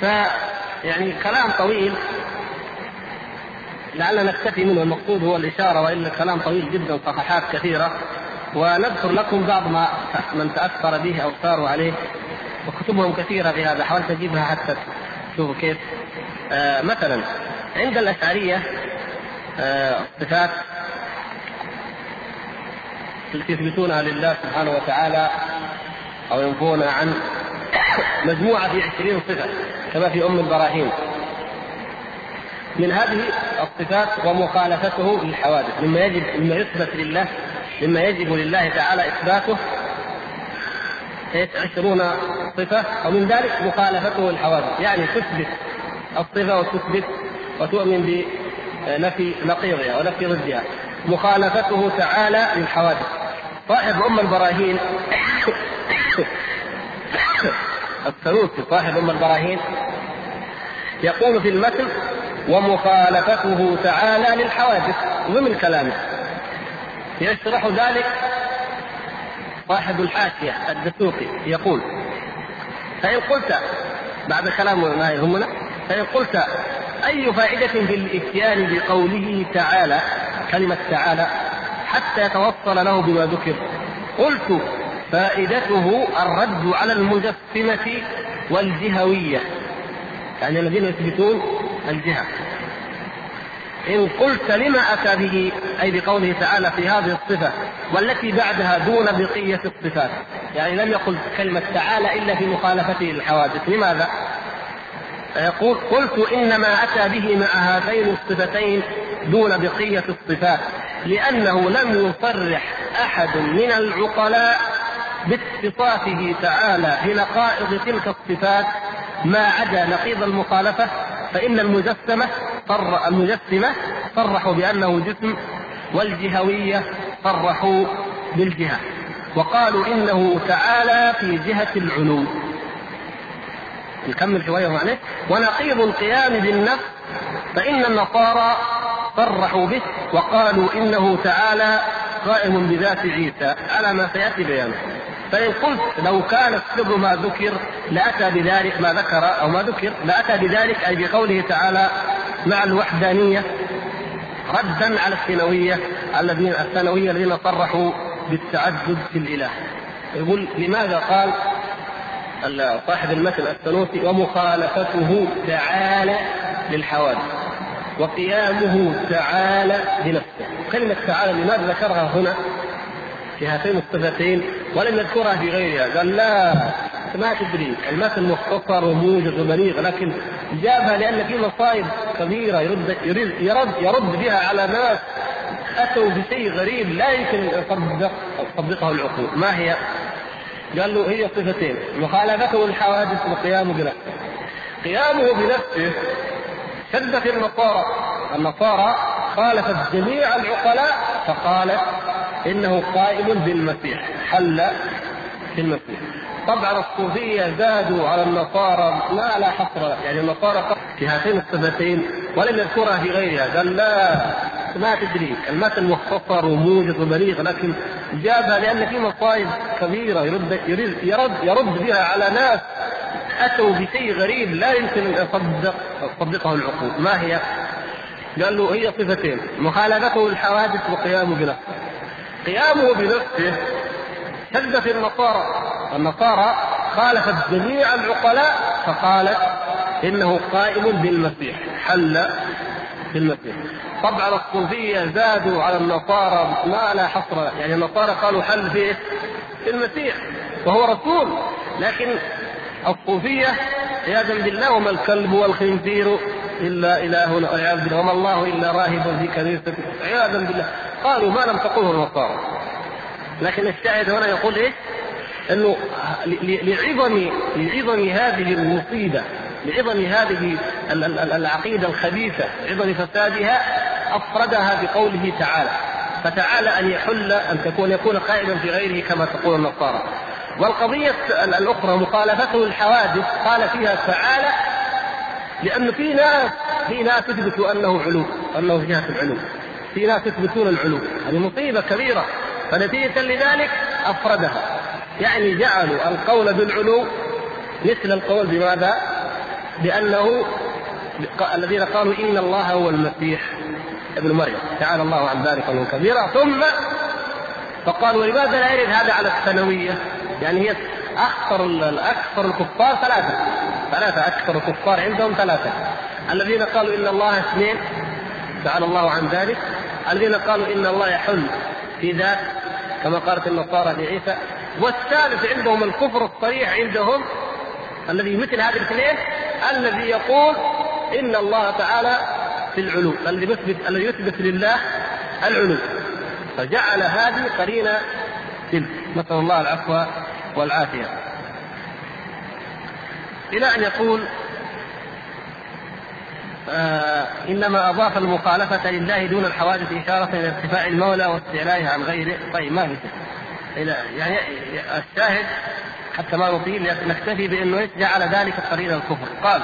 ف يعني كلام طويل لعلنا نكتفي منه. المقصود هو الإشارة والا كلام طويل جدا صفحات كثيرة. ونذكر لكم بعض ما من تأثر به أو ساروا عليه وكتبهم كثيرة في هذا حاولت اجيبها حتى تشوفوا كيف. آه مثلا عند الأشعرية آه التي يثبتونها لله سبحانه وتعالى أو ينفونها عنه مجموعة في عشرين صفة كما في أم البراهين. من هذه الصفات ومخالفته للحوادث مما يجب مما يثبت لله مما يجب لله تعالى إثباته. عشرون صفة ومن ذلك مخالفته الحوادث. يعني تثبت الصفة وتثبت وتؤمن بنفي نقيضها ونفي ضدها. مخالفته تعالى للحوادث. صاحب أم البراهين السنوسي صاحب أم البراهين يقول في المتن ومخالفته تعالى للحوادث. ضمن كلامه. يشرح ذلك صاحب الحاشية الدسوقي يقول فإن قلت بعد كلام ما يهمنا فإن قلت أي فائدة في الإتيان بقوله تعالى كلمة تعالى حتى يتوصل له بما ذكر قلت فائدته الرد على المجسمة والجهوية يعني الذين يثبتون الجهة. إن قلت لما أتى به أي بقوله تعالى في هذه الصفة والتي بعدها دون بقية الصفات يعني لم يقل كلمة تعالى إلا في مخالفته للحوادث لماذا؟ فيقول قلت إنما أتى به مع هاتين الصفتين دون بقية الصفات لأنه لم يصرح أحد من العقلاء باتصافه تعالى بنقائض تلك الصفات ما عدا نقيض المخالفة فإن المجسمة صر المجسمة صرحوا بأنه جسم والجهوية صرحوا بالجهة وقالوا إنه تعالى في جهة العلو نكمل شوية معلش ونقيض القيام بالنفس فإن النصارى صرحوا به وقالوا إنه تعالى قائم بذات عيسى. على ما سيأتي بيانه. فإن قلت لو كان السر ما ذكر لأتى بذلك ما ذكر أو ما ذكر لأتى بذلك أي بقوله تعالى مع الوحدانية ردا على الثانوية الذين الثانوية الذين صرحوا بالتعدد في الإله. يقول لماذا قال صاحب المثل السنوسي ومخالفته تعالى للحوادث وقيامه تعالى بنفسه كلمة تعالى لماذا ذكرها هنا؟ في هاتين الصفتين ولم يذكرها في غيرها. قال لا ما تدري. المثل مختصر وموجز وبليغ لكن جابها لأن في مصائب كبيرة يرد يرد يرد, يرد بها على ناس أتوا بشيء غريب لا يمكن ان يصدق تصدقه العقول. ما هي؟ قال له هي صفتين. مخالفته الحوادث وقيامه بنفسه. قيامه بنفسه شد في النصارى النصارى خالفت جميع العقلاء فقالت إنه قائم بالمسيح حل في المسيح. طبعا الصوفية زادوا على النصارى ما لا حصر يعني النصارى في هاتين الصفتين ولم يذكرها في غيرها. قال لا ما تدري. المثل مختصر وموجز وبليغ لكن جابها لأن في مصائب كبيرة يرد يرد يرد, يرد بها على ناس أتوا بشيء غريب لا يمكن أن يصدق تصدقه العقول. ما هي؟ قال له هي صفتين مخالفته الحوادث وقيامه بنفسه. قيامه بنفسه. شد في النصارى. النصارى خالفت جميع العقلاء فقالت إنه قائم بالمسيح حل بالمسيح طبعا الصوفية زادوا على النصارى ما لا حصر يعني النصارى قالوا حل في في المسيح وهو رسول. لكن الصوفية عياذا بالله وما الكلب والخنزير إلا إلهنا والعياذ بالله وما الله إلا راهب في كنيسه عياذا بالله. قالوا ما لم تقله النصارى لكن الشاهد هنا يقول إيش؟ إنه لعظم لعظم هذه المصيبة لعظم هذه العقيدة الخبيثة عظم فسادها أفردها بقوله تعالى. فتعالى أن يحل أن تكون يكون قائما في غيره كما تقول النصارى. والقضية الأخرى مخالفته الحوادث قال فيها تعالى لأن في ناس في ناس يثبتوا أنه علو أنه في جهة العلو. في ناس يثبتون العلو هذه مصيبة كبيرة. فنتيجة لذلك أفردها. يعني جعلوا القول بالعلو مثل القول بماذا؟ بأنه الذين قالوا إن الله هو المسيح ابن مريم. تعالى الله عن ذلك من كبيرا. ثم فقالوا ولماذا لا يرد هذا على الثانوية؟ يعني هي أكثر أكثر الكفار ثلاثة. ثلاثة أكثر الكفار عندهم ثلاثة. الذين قالوا إن الله اثنين تعالى الله عن ذلك. الذين قالوا إن الله يحل في ذات كما قالت النصارى لعيسى والثالث عندهم الكفر الصريح عندهم الذي مثل هذه الاثنين الذي يقول إن الله تعالى في العلو الذي يثبت الذي يثبت لله العلو. فجعل هذه قرينة تلك. نسأل الله العفو والعافية. إلى أن يقول إنما أضاف المخالفة لله دون الحوادث إشارة إلى ارتفاع المولى واستعلائه عن غيره. طيب ما في يعني الشاهد حتى ما نطيل نكتفي بأنه جعل ذلك قرينا الكفر. قال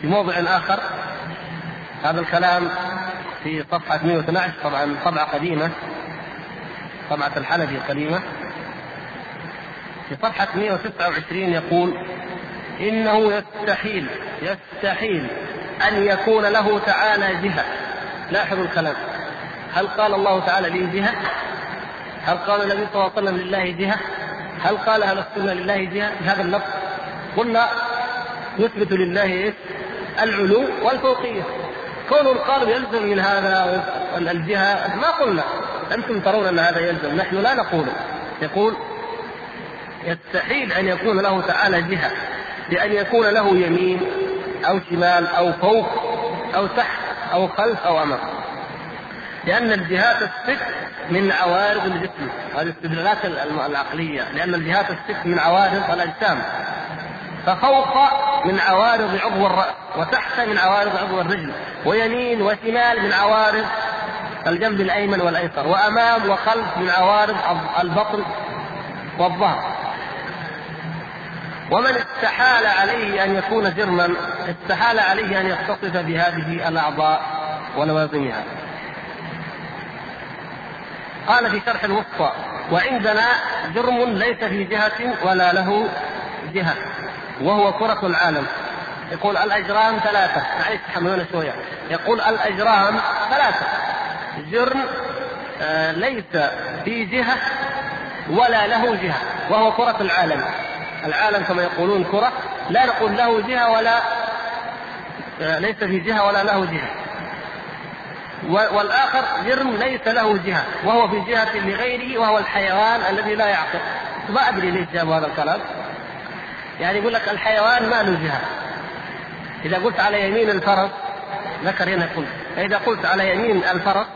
في موضع آخر هذا الكلام في صفحة 112 طبعا طبعة قديمة طبعة الحلبي القديمة. في صفحة 129 يقول إنه يستحيل يستحيل أن يكون له تعالى جهة لاحظوا الكلام هل قال الله تعالى لي جهة؟ هل قال النبي صلى الله عليه وسلم لله جهة؟ هل قال أهل السنة لله جهة بهذا اللفظ؟ قلنا نثبت لله؟ العلو والفوقية كون قالوا يلزم من هذا الجهة ما قلنا أنتم ترون أن هذا يلزم نحن لا نقول يقول يستحيل أن يكون له تعالى جهة بأن يكون له يمين أو شمال أو فوق أو تحت أو خلف أو أمام. لأن الجهات الست من عوارض الجسم. هذه الاستدلالات العقلية. لأن الجهات الست من عوارض الأجسام. ففوق من عوارض عضو الرأس وتحت من عوارض عضو الرجل. ويمين وشمال من عوارض الجنب الأيمن والأيسر. وأمام وخلف من عوارض البطن والظهر. ومن استحال عليه أن يكون جرما استحال عليه أن يتصف بهذه الأعضاء ولوازمها. قال في شرح الوسطى وعندنا جرم ليس في جهة ولا له جهة وهو كرة العالم. يقول الأجرام ثلاثة. معلش تحملونا شوية. يقول الأجرام ثلاثة. جرم آه ليس في جهة ولا له جهة وهو كرة العالم. العالم كما يقولون كرة لا نقول له جهة ولا ليس في جهة ولا له جهة. والآخر جرم ليس له جهة وهو في جهة لغيره وهو الحيوان الذي لا يعقل. ما أدري ليش جابوا هذا الكلام. يعني يقول لك الحيوان ما له جهة. إذا قلت على يمين الفرس ذكر هنا قلت فإذا قلت على يمين الفرس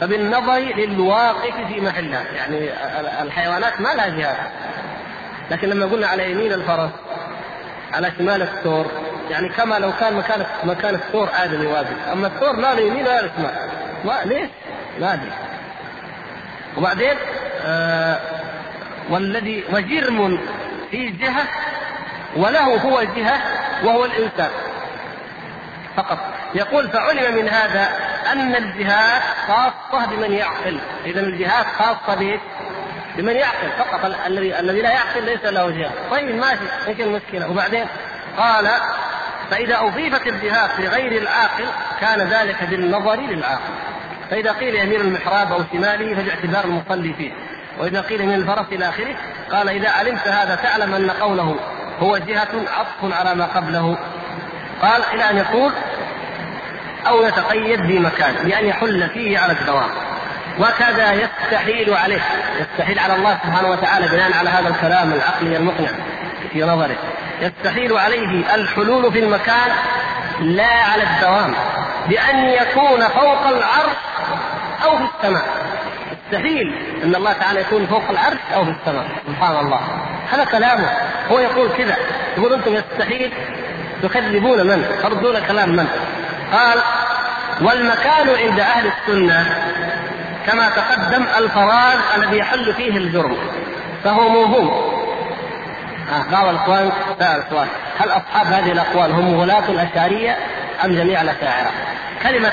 فبالنظر للواقف في محله. يعني الحيوانات ما لها جهات لكن لما قلنا على يمين الفرس على شمال الثور يعني كما لو كان مكان مكان الثور ادمي واجب. أما الثور لا له يمين ولا له شمال. ما ليش؟ ما أدري. وبعدين آه والذي وجرم في جهة وله هو جهة وهو الإنسان. فقط. يقول فعلم من هذا أن الجهات خاصة بمن يعقل. اذا الجهات خاصة به بمن يعقل فقط الذي الذي لا يعقل ليس له جهة. طيب ماشي إيش المشكلة؟ وبعدين قال فإذا أضيفت الجهات لغير العاقل كان ذلك بالنظر للعاقل فإذا قيل يمين المحراب أو شماله فباعتبار المصلي فيه. وإذا قيل من الفرس إلى آخره قال إذا علمت هذا تعلم أن قوله هو جهة عطف على ما قبله. قال إلى أن يقول أو يتقيد بمكان بأن يحل فيه على الدوام. وكذا يستحيل عليه يستحيل على الله سبحانه وتعالى بناء على هذا الكلام العقلي المقنع في نظره. يستحيل عليه الحلول في المكان لا على الدوام بأن يكون فوق العرش أو في السماء. يستحيل أن الله تعالى يكون فوق العرش أو في السماء سبحان الله. هذا كلامه. هو يقول كذا يقول أنتم يستحيل تكذبون من؟ تردون كلام من؟ قال والمكان عند أهل السنة كما تقدم الفراغ الذي يحل فيه الجرم فهو موهوم آه بعض الإخوان سال سؤال هل أصحاب هذه الأقوال هم غلاة الأشعرية أم جميع الأشاعرة؟ كلمة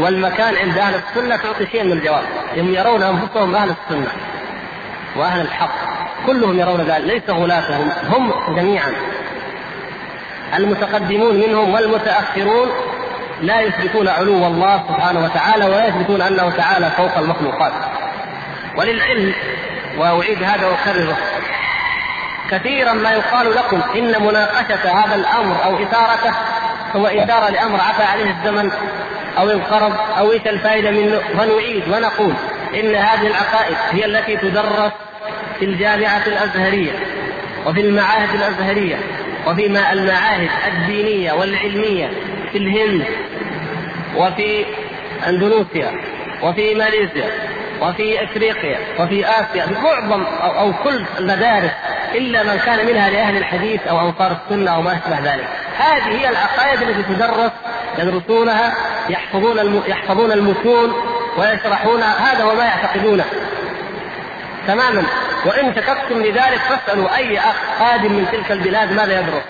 والمكان عند أهل السنة تعطي شيء من الجواب. هم يرون أنفسهم أهل السنة وأهل الحق كلهم يرون ذلك ليس غلاتهم هم جميعا. المتقدمون منهم والمتأخرون لا يثبتون علو الله سبحانه وتعالى ولا يثبتون أنه تعالى فوق المخلوقات. وللعلم وأعيد هذا وأكرره كثيرا ما يقال لكم إن مناقشة هذا الأمر أو إثارته هو إثارة لأمر عفى عليه الزمن أو انقرض أو إيش الفائدة منه. فنعيد ونقول إن هذه العقائد هي التي تدرس في الجامعة الأزهرية وفي المعاهد الأزهرية وفي المعاهد الدينية والعلمية في الهند وفي أندونيسيا وفي ماليزيا وفي إفريقيا وفي آسيا معظم أو, أو كل المدارس إلا من كان منها لأهل الحديث أو أنصار السنة أو ما أشبه ذلك. هذه هي العقائد التي تدرس يدرسونها يحفظون يحفظون المتون ويشرحونها هذا هو ما يعتقدونه. تماما وإن شككتم لذلك فاسألوا أي أخ قادم من تلك البلاد ماذا يدرس؟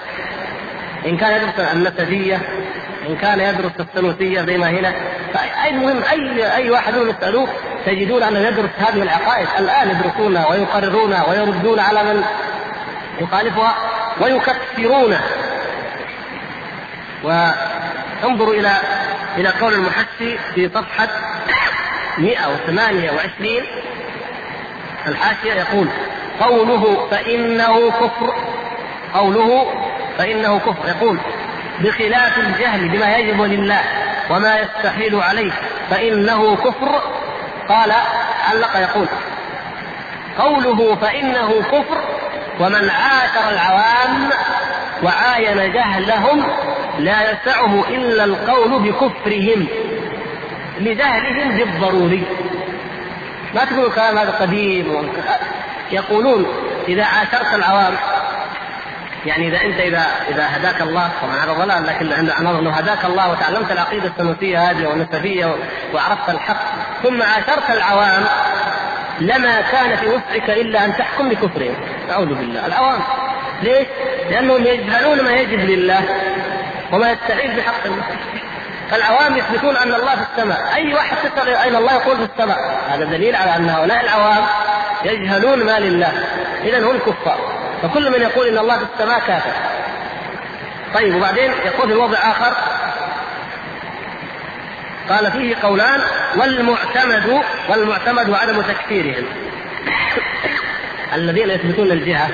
إن كان يدرس النسبية إن كان يدرس الثلوثية زي ما هنا المهم أي أي واحد منهم يسألوه تجدون أنه يدرس هذه العقائد. الآن يدرسونها ويقررونها ويردون على من يخالفها ويكفرونه وانظروا إلى إلى قول المحشي في صفحة 128 الحاشية يقول قوله فإنه كفر قوله فإنه كفر. يقول بخلاف الجهل بما يجب لله وما يستحيل عليه فإنه كفر. قال علق يقول قوله فإنه كفر ومن عاشر العوام وعاين جهلهم لا يسعه إلا القول بكفرهم لجهلهم بالضروري. ما تقولوا كلام هذا قديم؟ يقولون إذا عاشرت العوام يعني إذا أنت إذا إذا هداك الله طبعا هذا ضلال لكن لو هداك الله وتعلمت العقيدة السنوسية هذه والنسبية وعرفت الحق ثم عاشرت العوام لما كان في وسعك إلا أن تحكم بكفرهم. أعوذ بالله. العوام. ليش؟ لأنهم يجهلون ما يجب لله وما يستعين بحق الله. فالعوام يثبتون أن الله في السماء، أي واحد تسال أين الله يقول في السماء، هذا دليل على أن هؤلاء العوام يجهلون ما لله، اذا هم كفار، فكل من يقول إن الله في السماء كافر. طيب وبعدين يقول في وضع آخر قال فيه قولان والمعتمد والمعتمد عدم تكفيرهم الذين يثبتون الجهة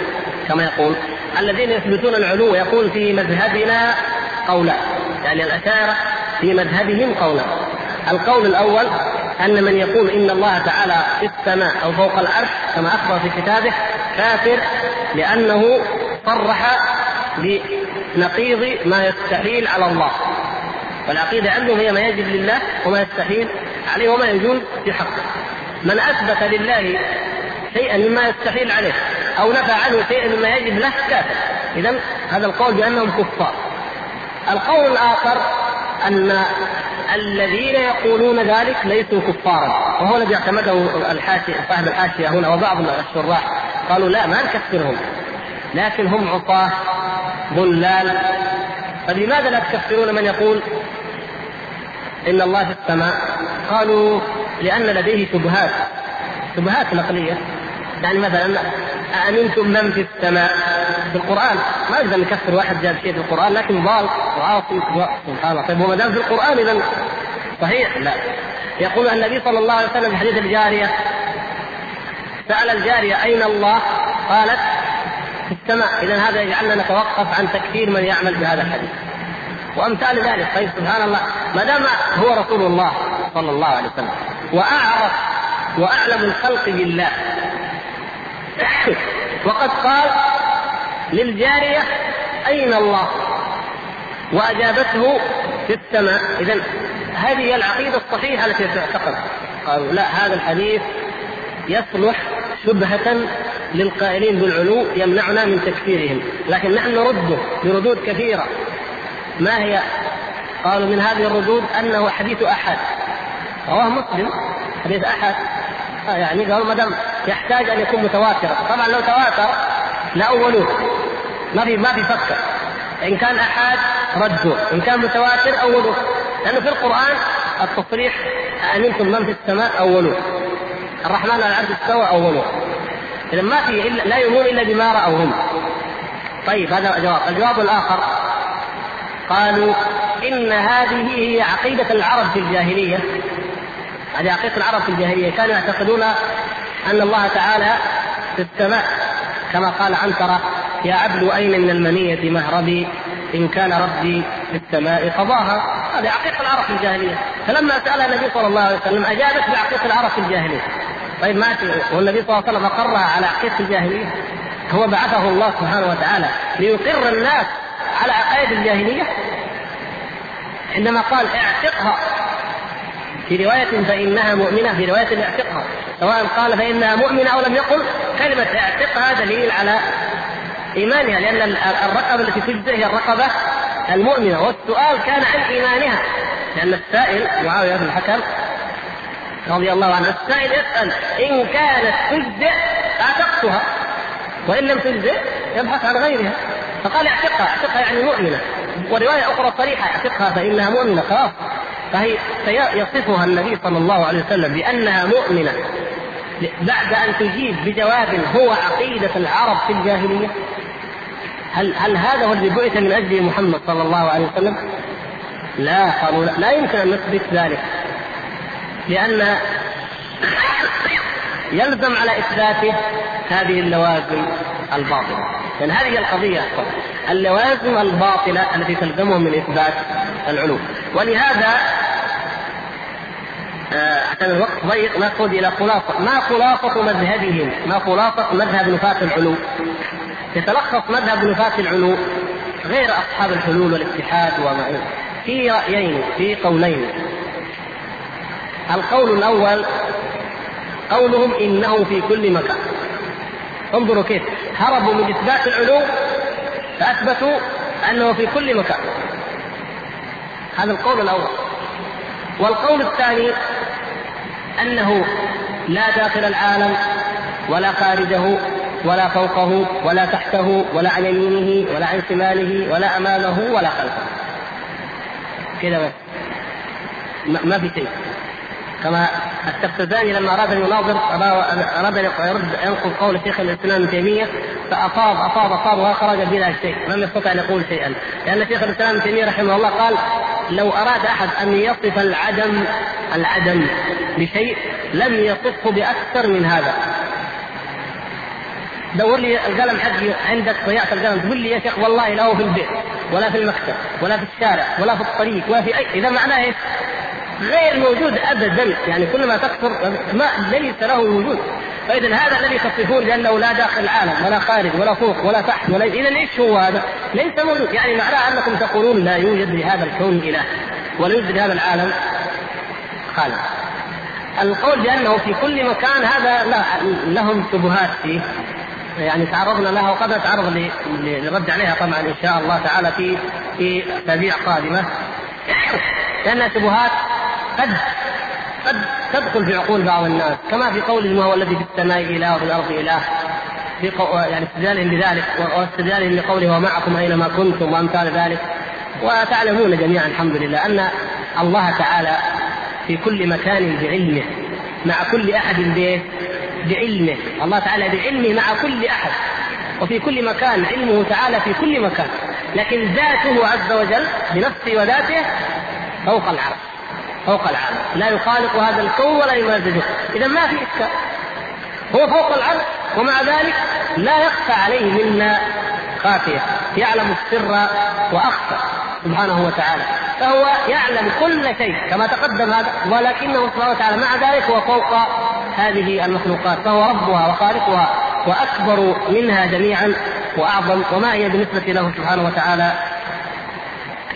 كما يقول الذين يثبتون العلو يقول في مذهبنا قولان يعني الأشاعرة في مذهبهم قولان القول الأول أن من يقول إن الله تعالى في السماء أو فوق العرش كما أخبر في كتابه كافر لأنه صرح بنقيض ما يستحيل على الله. والعقيدة عندهم هي ما يجب لله وما يستحيل عليه وما يجوز في حقه. من أثبت لله شيئا مما يستحيل عليه أو نفى عنه شيئا مما يجب له كافر. اذا هذا القول بأنهم كفار. القول الآخر أن الذين يقولون ذلك ليسوا كفارا. وهو الذي اعتمده الحاشيه صاحب الحاشية هنا وبعض الشراح قالوا لا ما نكفرهم. لكن هم عصاة ضلال. فلماذا لا تكفرون من يقول إن الله في السماء؟ قالوا لأن لديه شبهات. شبهات نقلية. يعني مثلا أأمنتم من في السماء؟ في القرآن. ما نقدر نكفر واحد جاب شيء في القرآن لكن ضال وعاصي سبحان الله. طيب وما دام في القرآن إذا صحيح؟ لا. يقول النبي صلى الله عليه وسلم في حديث الجارية سأل الجارية أين الله؟ قالت في السماء. إذا هذا يجعلنا نتوقف عن تكفير من يعمل بهذا الحديث. وأمثال ذلك. طيب سبحان الله. ما دام هو رسول الله صلى الله عليه وسلم وأعرف وأعلم الخلق بالله وقد قال للجارية أين الله؟ وأجابته في السماء. إذا هذه العقيدة الصحيحة التي تعتقد. قالوا لا هذا الحديث يصلح شبهة للقائلين بالعلو يمنعنا من تكفيرهم. لكن نحن نرده بردود كثيرة. ما هي؟ قالوا من هذه الردود أنه حديث أحد. رواه مسلم. حديث أحد. آه يعني قالوا ما دام يحتاج أن يكون متواترا طبعا لو تواتر لاولوه ما في ما في فكر إن كان أحاد ردوا إن كان متواتر اولوه لأنه في القرآن التصريح امنتم من في السماء اولوه الرحمن على العرش استوى اولوه إذا ما في إلا لا يؤمنون إلا بما رأوا هم. طيب هذا جواب الجواب الآخر. قالوا إن هذه هي عقيدة العرب في الجاهلية. هذه عقيدة العرب في الجاهلية. كانوا يعتقدون أن الله تعالى في السماء كما قال عنترة يا عبد أين من المنية مهربي؟ إن كان ربي في السماء قضاها. هذه عقيدة العرب في الجاهلية. فلما سأل النبي صلى الله عليه وسلم أجابت بعقيدة العرب في الجاهلية. طيب ما والنبي صلى الله عليه وسلم أقرها على عقيدة الجاهلية؟ هو بعثه الله سبحانه وتعالى ليقر الناس على عقائد الجاهلية؟ عندما قال اعتقها في رواية فإنها مؤمنة في رواية اعتقها. سواء قال فإنها مؤمنة أو لم يقل كلمة اعتقها دليل على إيمانها لأن الرقبة التي تجزئ هي الرقبة المؤمنة والسؤال كان عن إيمانها. لأن السائل معاوية بن الحكم رضي الله عنه السائل يسأل إن كانت تجزئ أعتقتها وإن لم تجزئ يبحث عن غيرها. فقال اعتقها اعتقها يعني مؤمنة. ورواية أخرى صريحة اعتقها فإنها مؤمنة خلاص. فهي يصفها النبي صلى الله عليه وسلم بأنها مؤمنة. بعد أن تجيب بجواب هو عقيدة العرب في الجاهلية؟ هل هل هذا هو الذي بعث من أجله محمد صلى الله عليه وسلم؟ لا قالوا لا, لا يمكن أن نثبت ذلك. لأن يلزم على إثباته هذه اللوازم الباطلة. لأن هذه القضية اللوازم الباطلة التي تلزمهم من إثبات العلو. ولهذا عشان الوقت ضيق نأخذ إلى خلاصة. ما خلاصة مذهبهم؟ ما خلاصة مذهب نفاة العلو يتلخص مذهب نفاة العلو غير أصحاب الحلول والاتحاد وما في رأيين في قولين. القول الأول قولهم إنه في كل مكان. انظروا كيف. هربوا من إثبات العلو فأثبتوا أنه في كل مكان. هذا القول الأول. والقول الثاني أنه لا داخل العالم ولا خارجه ولا فوقه ولا تحته ولا عن يمينه ولا عن شماله ولا أمامه ولا خلفه. كذا بس. ما في شيء. كما التفتزاني لما أراد أن يناظر أراد أن يرد ينقل قول شيخ الإسلام ابن تيمية فافاض افاض افاض وخرج بلا شيء لم يستطع أن يقول شيئا. لأن شيخ الإسلام ابن تيمية رحمه الله قال لو أراد أحد أن يصف العدم العدم بشيء لم يصفه بأكثر من هذا. دور لي القلم حقي عندك ضيعت القلم. تقول لي يا شيخ والله لا هو في البيت ولا في المكتب ولا في الشارع ولا في الطريق ولا في اي إذا معناه إيش؟ غير موجود ابدا يعني كل ما تكثر ما ليس له وجود. فاذا هذا الذي تصفون بأنه لا داخل العالم ولا خارج ولا فوق ولا تحت ولا اذا إيش هو هذا؟ ليس موجود. يعني معناه أنكم تقولون لا يوجد لهذا الكون إله ولا يوجد لهذا العالم. خالق القول بأنه في كل مكان هذا لهم شبهات فيه. يعني تعرضنا لها وقد نتعرض للرد عليها طبعا إن شاء الله تعالى في في أسابيع قادمة. لانها شبهات قد قد تدخل في عقول بعض الناس كما في قوله ما هو الذي في السماء إله وفي الأرض إله. في. يعني استدلالهم بذلك واستدلالهم لقوله ومعكم أينما كنتم وأمثال ذلك. وتعلمون جميعا الحمد لله أن الله تعالى في كل مكان بعلمه مع كل أحد به بعلمه. الله تعالى بعلمه مع كل أحد وفي كل مكان علمه تعالى في كل مكان. لكن ذاته عز وجل بنفسه وذاته فوق العرش فوق العالم لا يخالق هذا الكون ولا يمازجه. اذا ما في إشكال. هو فوق العرش ومع ذلك لا يخفى عليه منا خافية. يعلم السر وأخفى سبحانه وتعالى. فهو يعلم كل شيء كما تقدم هذا ولكنه سبحانه وتعالى مع ذلك هو فوق هذه المخلوقات فهو ربها وخالقها وأكبر منها جميعا. وأعظم وما هي بالنسبة له سبحانه وتعالى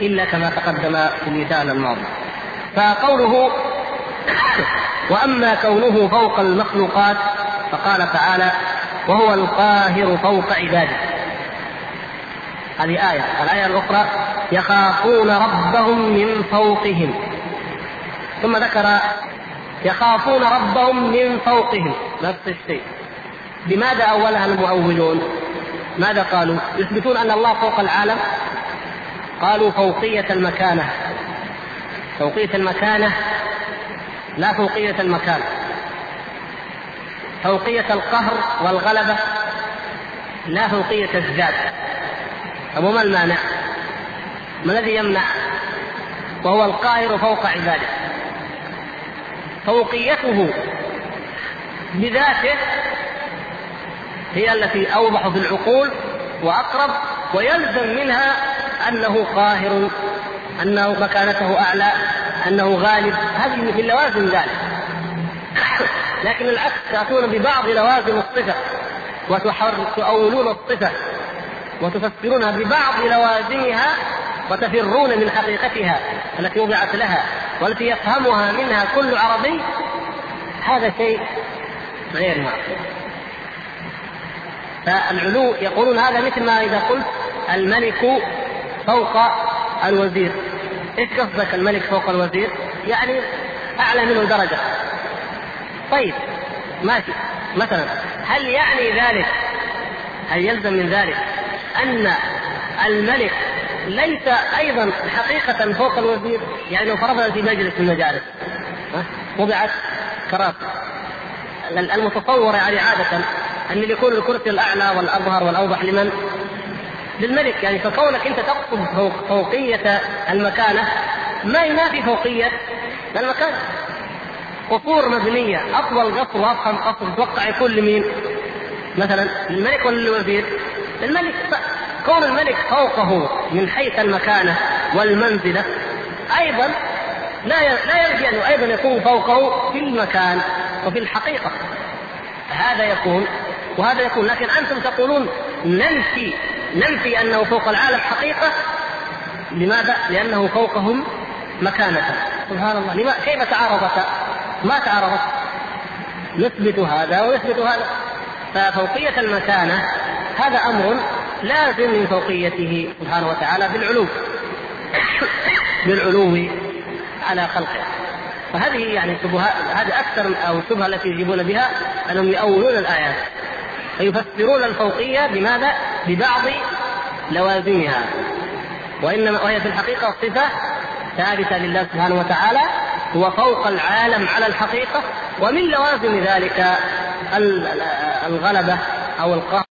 إلا كما تقدم في المثال الماضي. فقوله وأما كونه فوق المخلوقات فقال تعالى وهو القاهر فوق عباده. هذه آية. الآية الأخرى يخافون ربهم من فوقهم. ثم ذكر يخافون ربهم من فوقهم. نفس الشيء بماذا أولها المؤولون؟ ماذا قالوا؟ يثبتون أن الله فوق العالم؟ قالوا فوقية المكانة. فوقية المكانة لا فوقية المكان. فوقية القهر والغلبة لا فوقية الذات. طب وما المانع؟ ما الذي يمنع؟ وهو القاهر فوق عباده. فوقيته بذاته هي التي أوضح في العقول وأقرب ويلزم منها أنه قاهر أنه مكانته أعلى أنه غالب. هذه من لوازم ذلك. لكن العكس تأتون ببعض لوازم الصفة وتؤولون الصفة وتفسرونها ببعض لوازمها وتفرون من حقيقتها التي وضعت لها والتي يفهمها منها كل عربي. هذا شيء غير معقول. فالعلو يقولون هذا مثل ما إذا قلت الملك فوق الوزير. إيش قصدك الملك فوق الوزير؟ يعني أعلى منه درجة. طيب ماشي. مثلا هل يعني ذلك هل يلزم من ذلك أن الملك ليس أيضا حقيقة فوق الوزير؟ يعني لو فرضنا في مجلس من المجالس وضعت كراسي المتصور يعني عادة أن يكون الكرسي الأعلى والأظهر والأوضح لمن؟ للملك يعني فكونك أنت تقصد فوق فوقية المكانة ما ينافي فوقية المكانه قصور مبنية اطول قصر وأفخم قصر تتوقع يكون لمين؟ مثلا للملك ولا للوزير؟ للملك كون الملك فوقه من حيث المكانة والمنزلة أيضا لا لا يلزم أنه أيضا يكون فوقه في المكان وفي الحقيقة هذا يكون وهذا يكون. لكن أنتم تقولون ننفي ننفي أنه فوق العالم حقيقة. لماذا؟ لأنه فوقهم مكانة. سبحان الله. لما كيف تعارضتا؟ ما تعارضت؟ نثبت هذا ونثبت هذا. ففوقية المكانة هذا أمر لازم من فوقيته سبحانه وتعالى بالعلو بالعلو على خلقه. فهذه يعني هذه أكثر أو الشبهة التي يجيبون بها أنهم يؤولون الآيات فيفسرون الفوقية بماذا؟ ببعض لوازمها وانما وهي في الحقيقة صفة ثابتة لله سبحانه وتعالى هو فوق العالم على الحقيقة ومن لوازم ذلك الغلبة أو القهر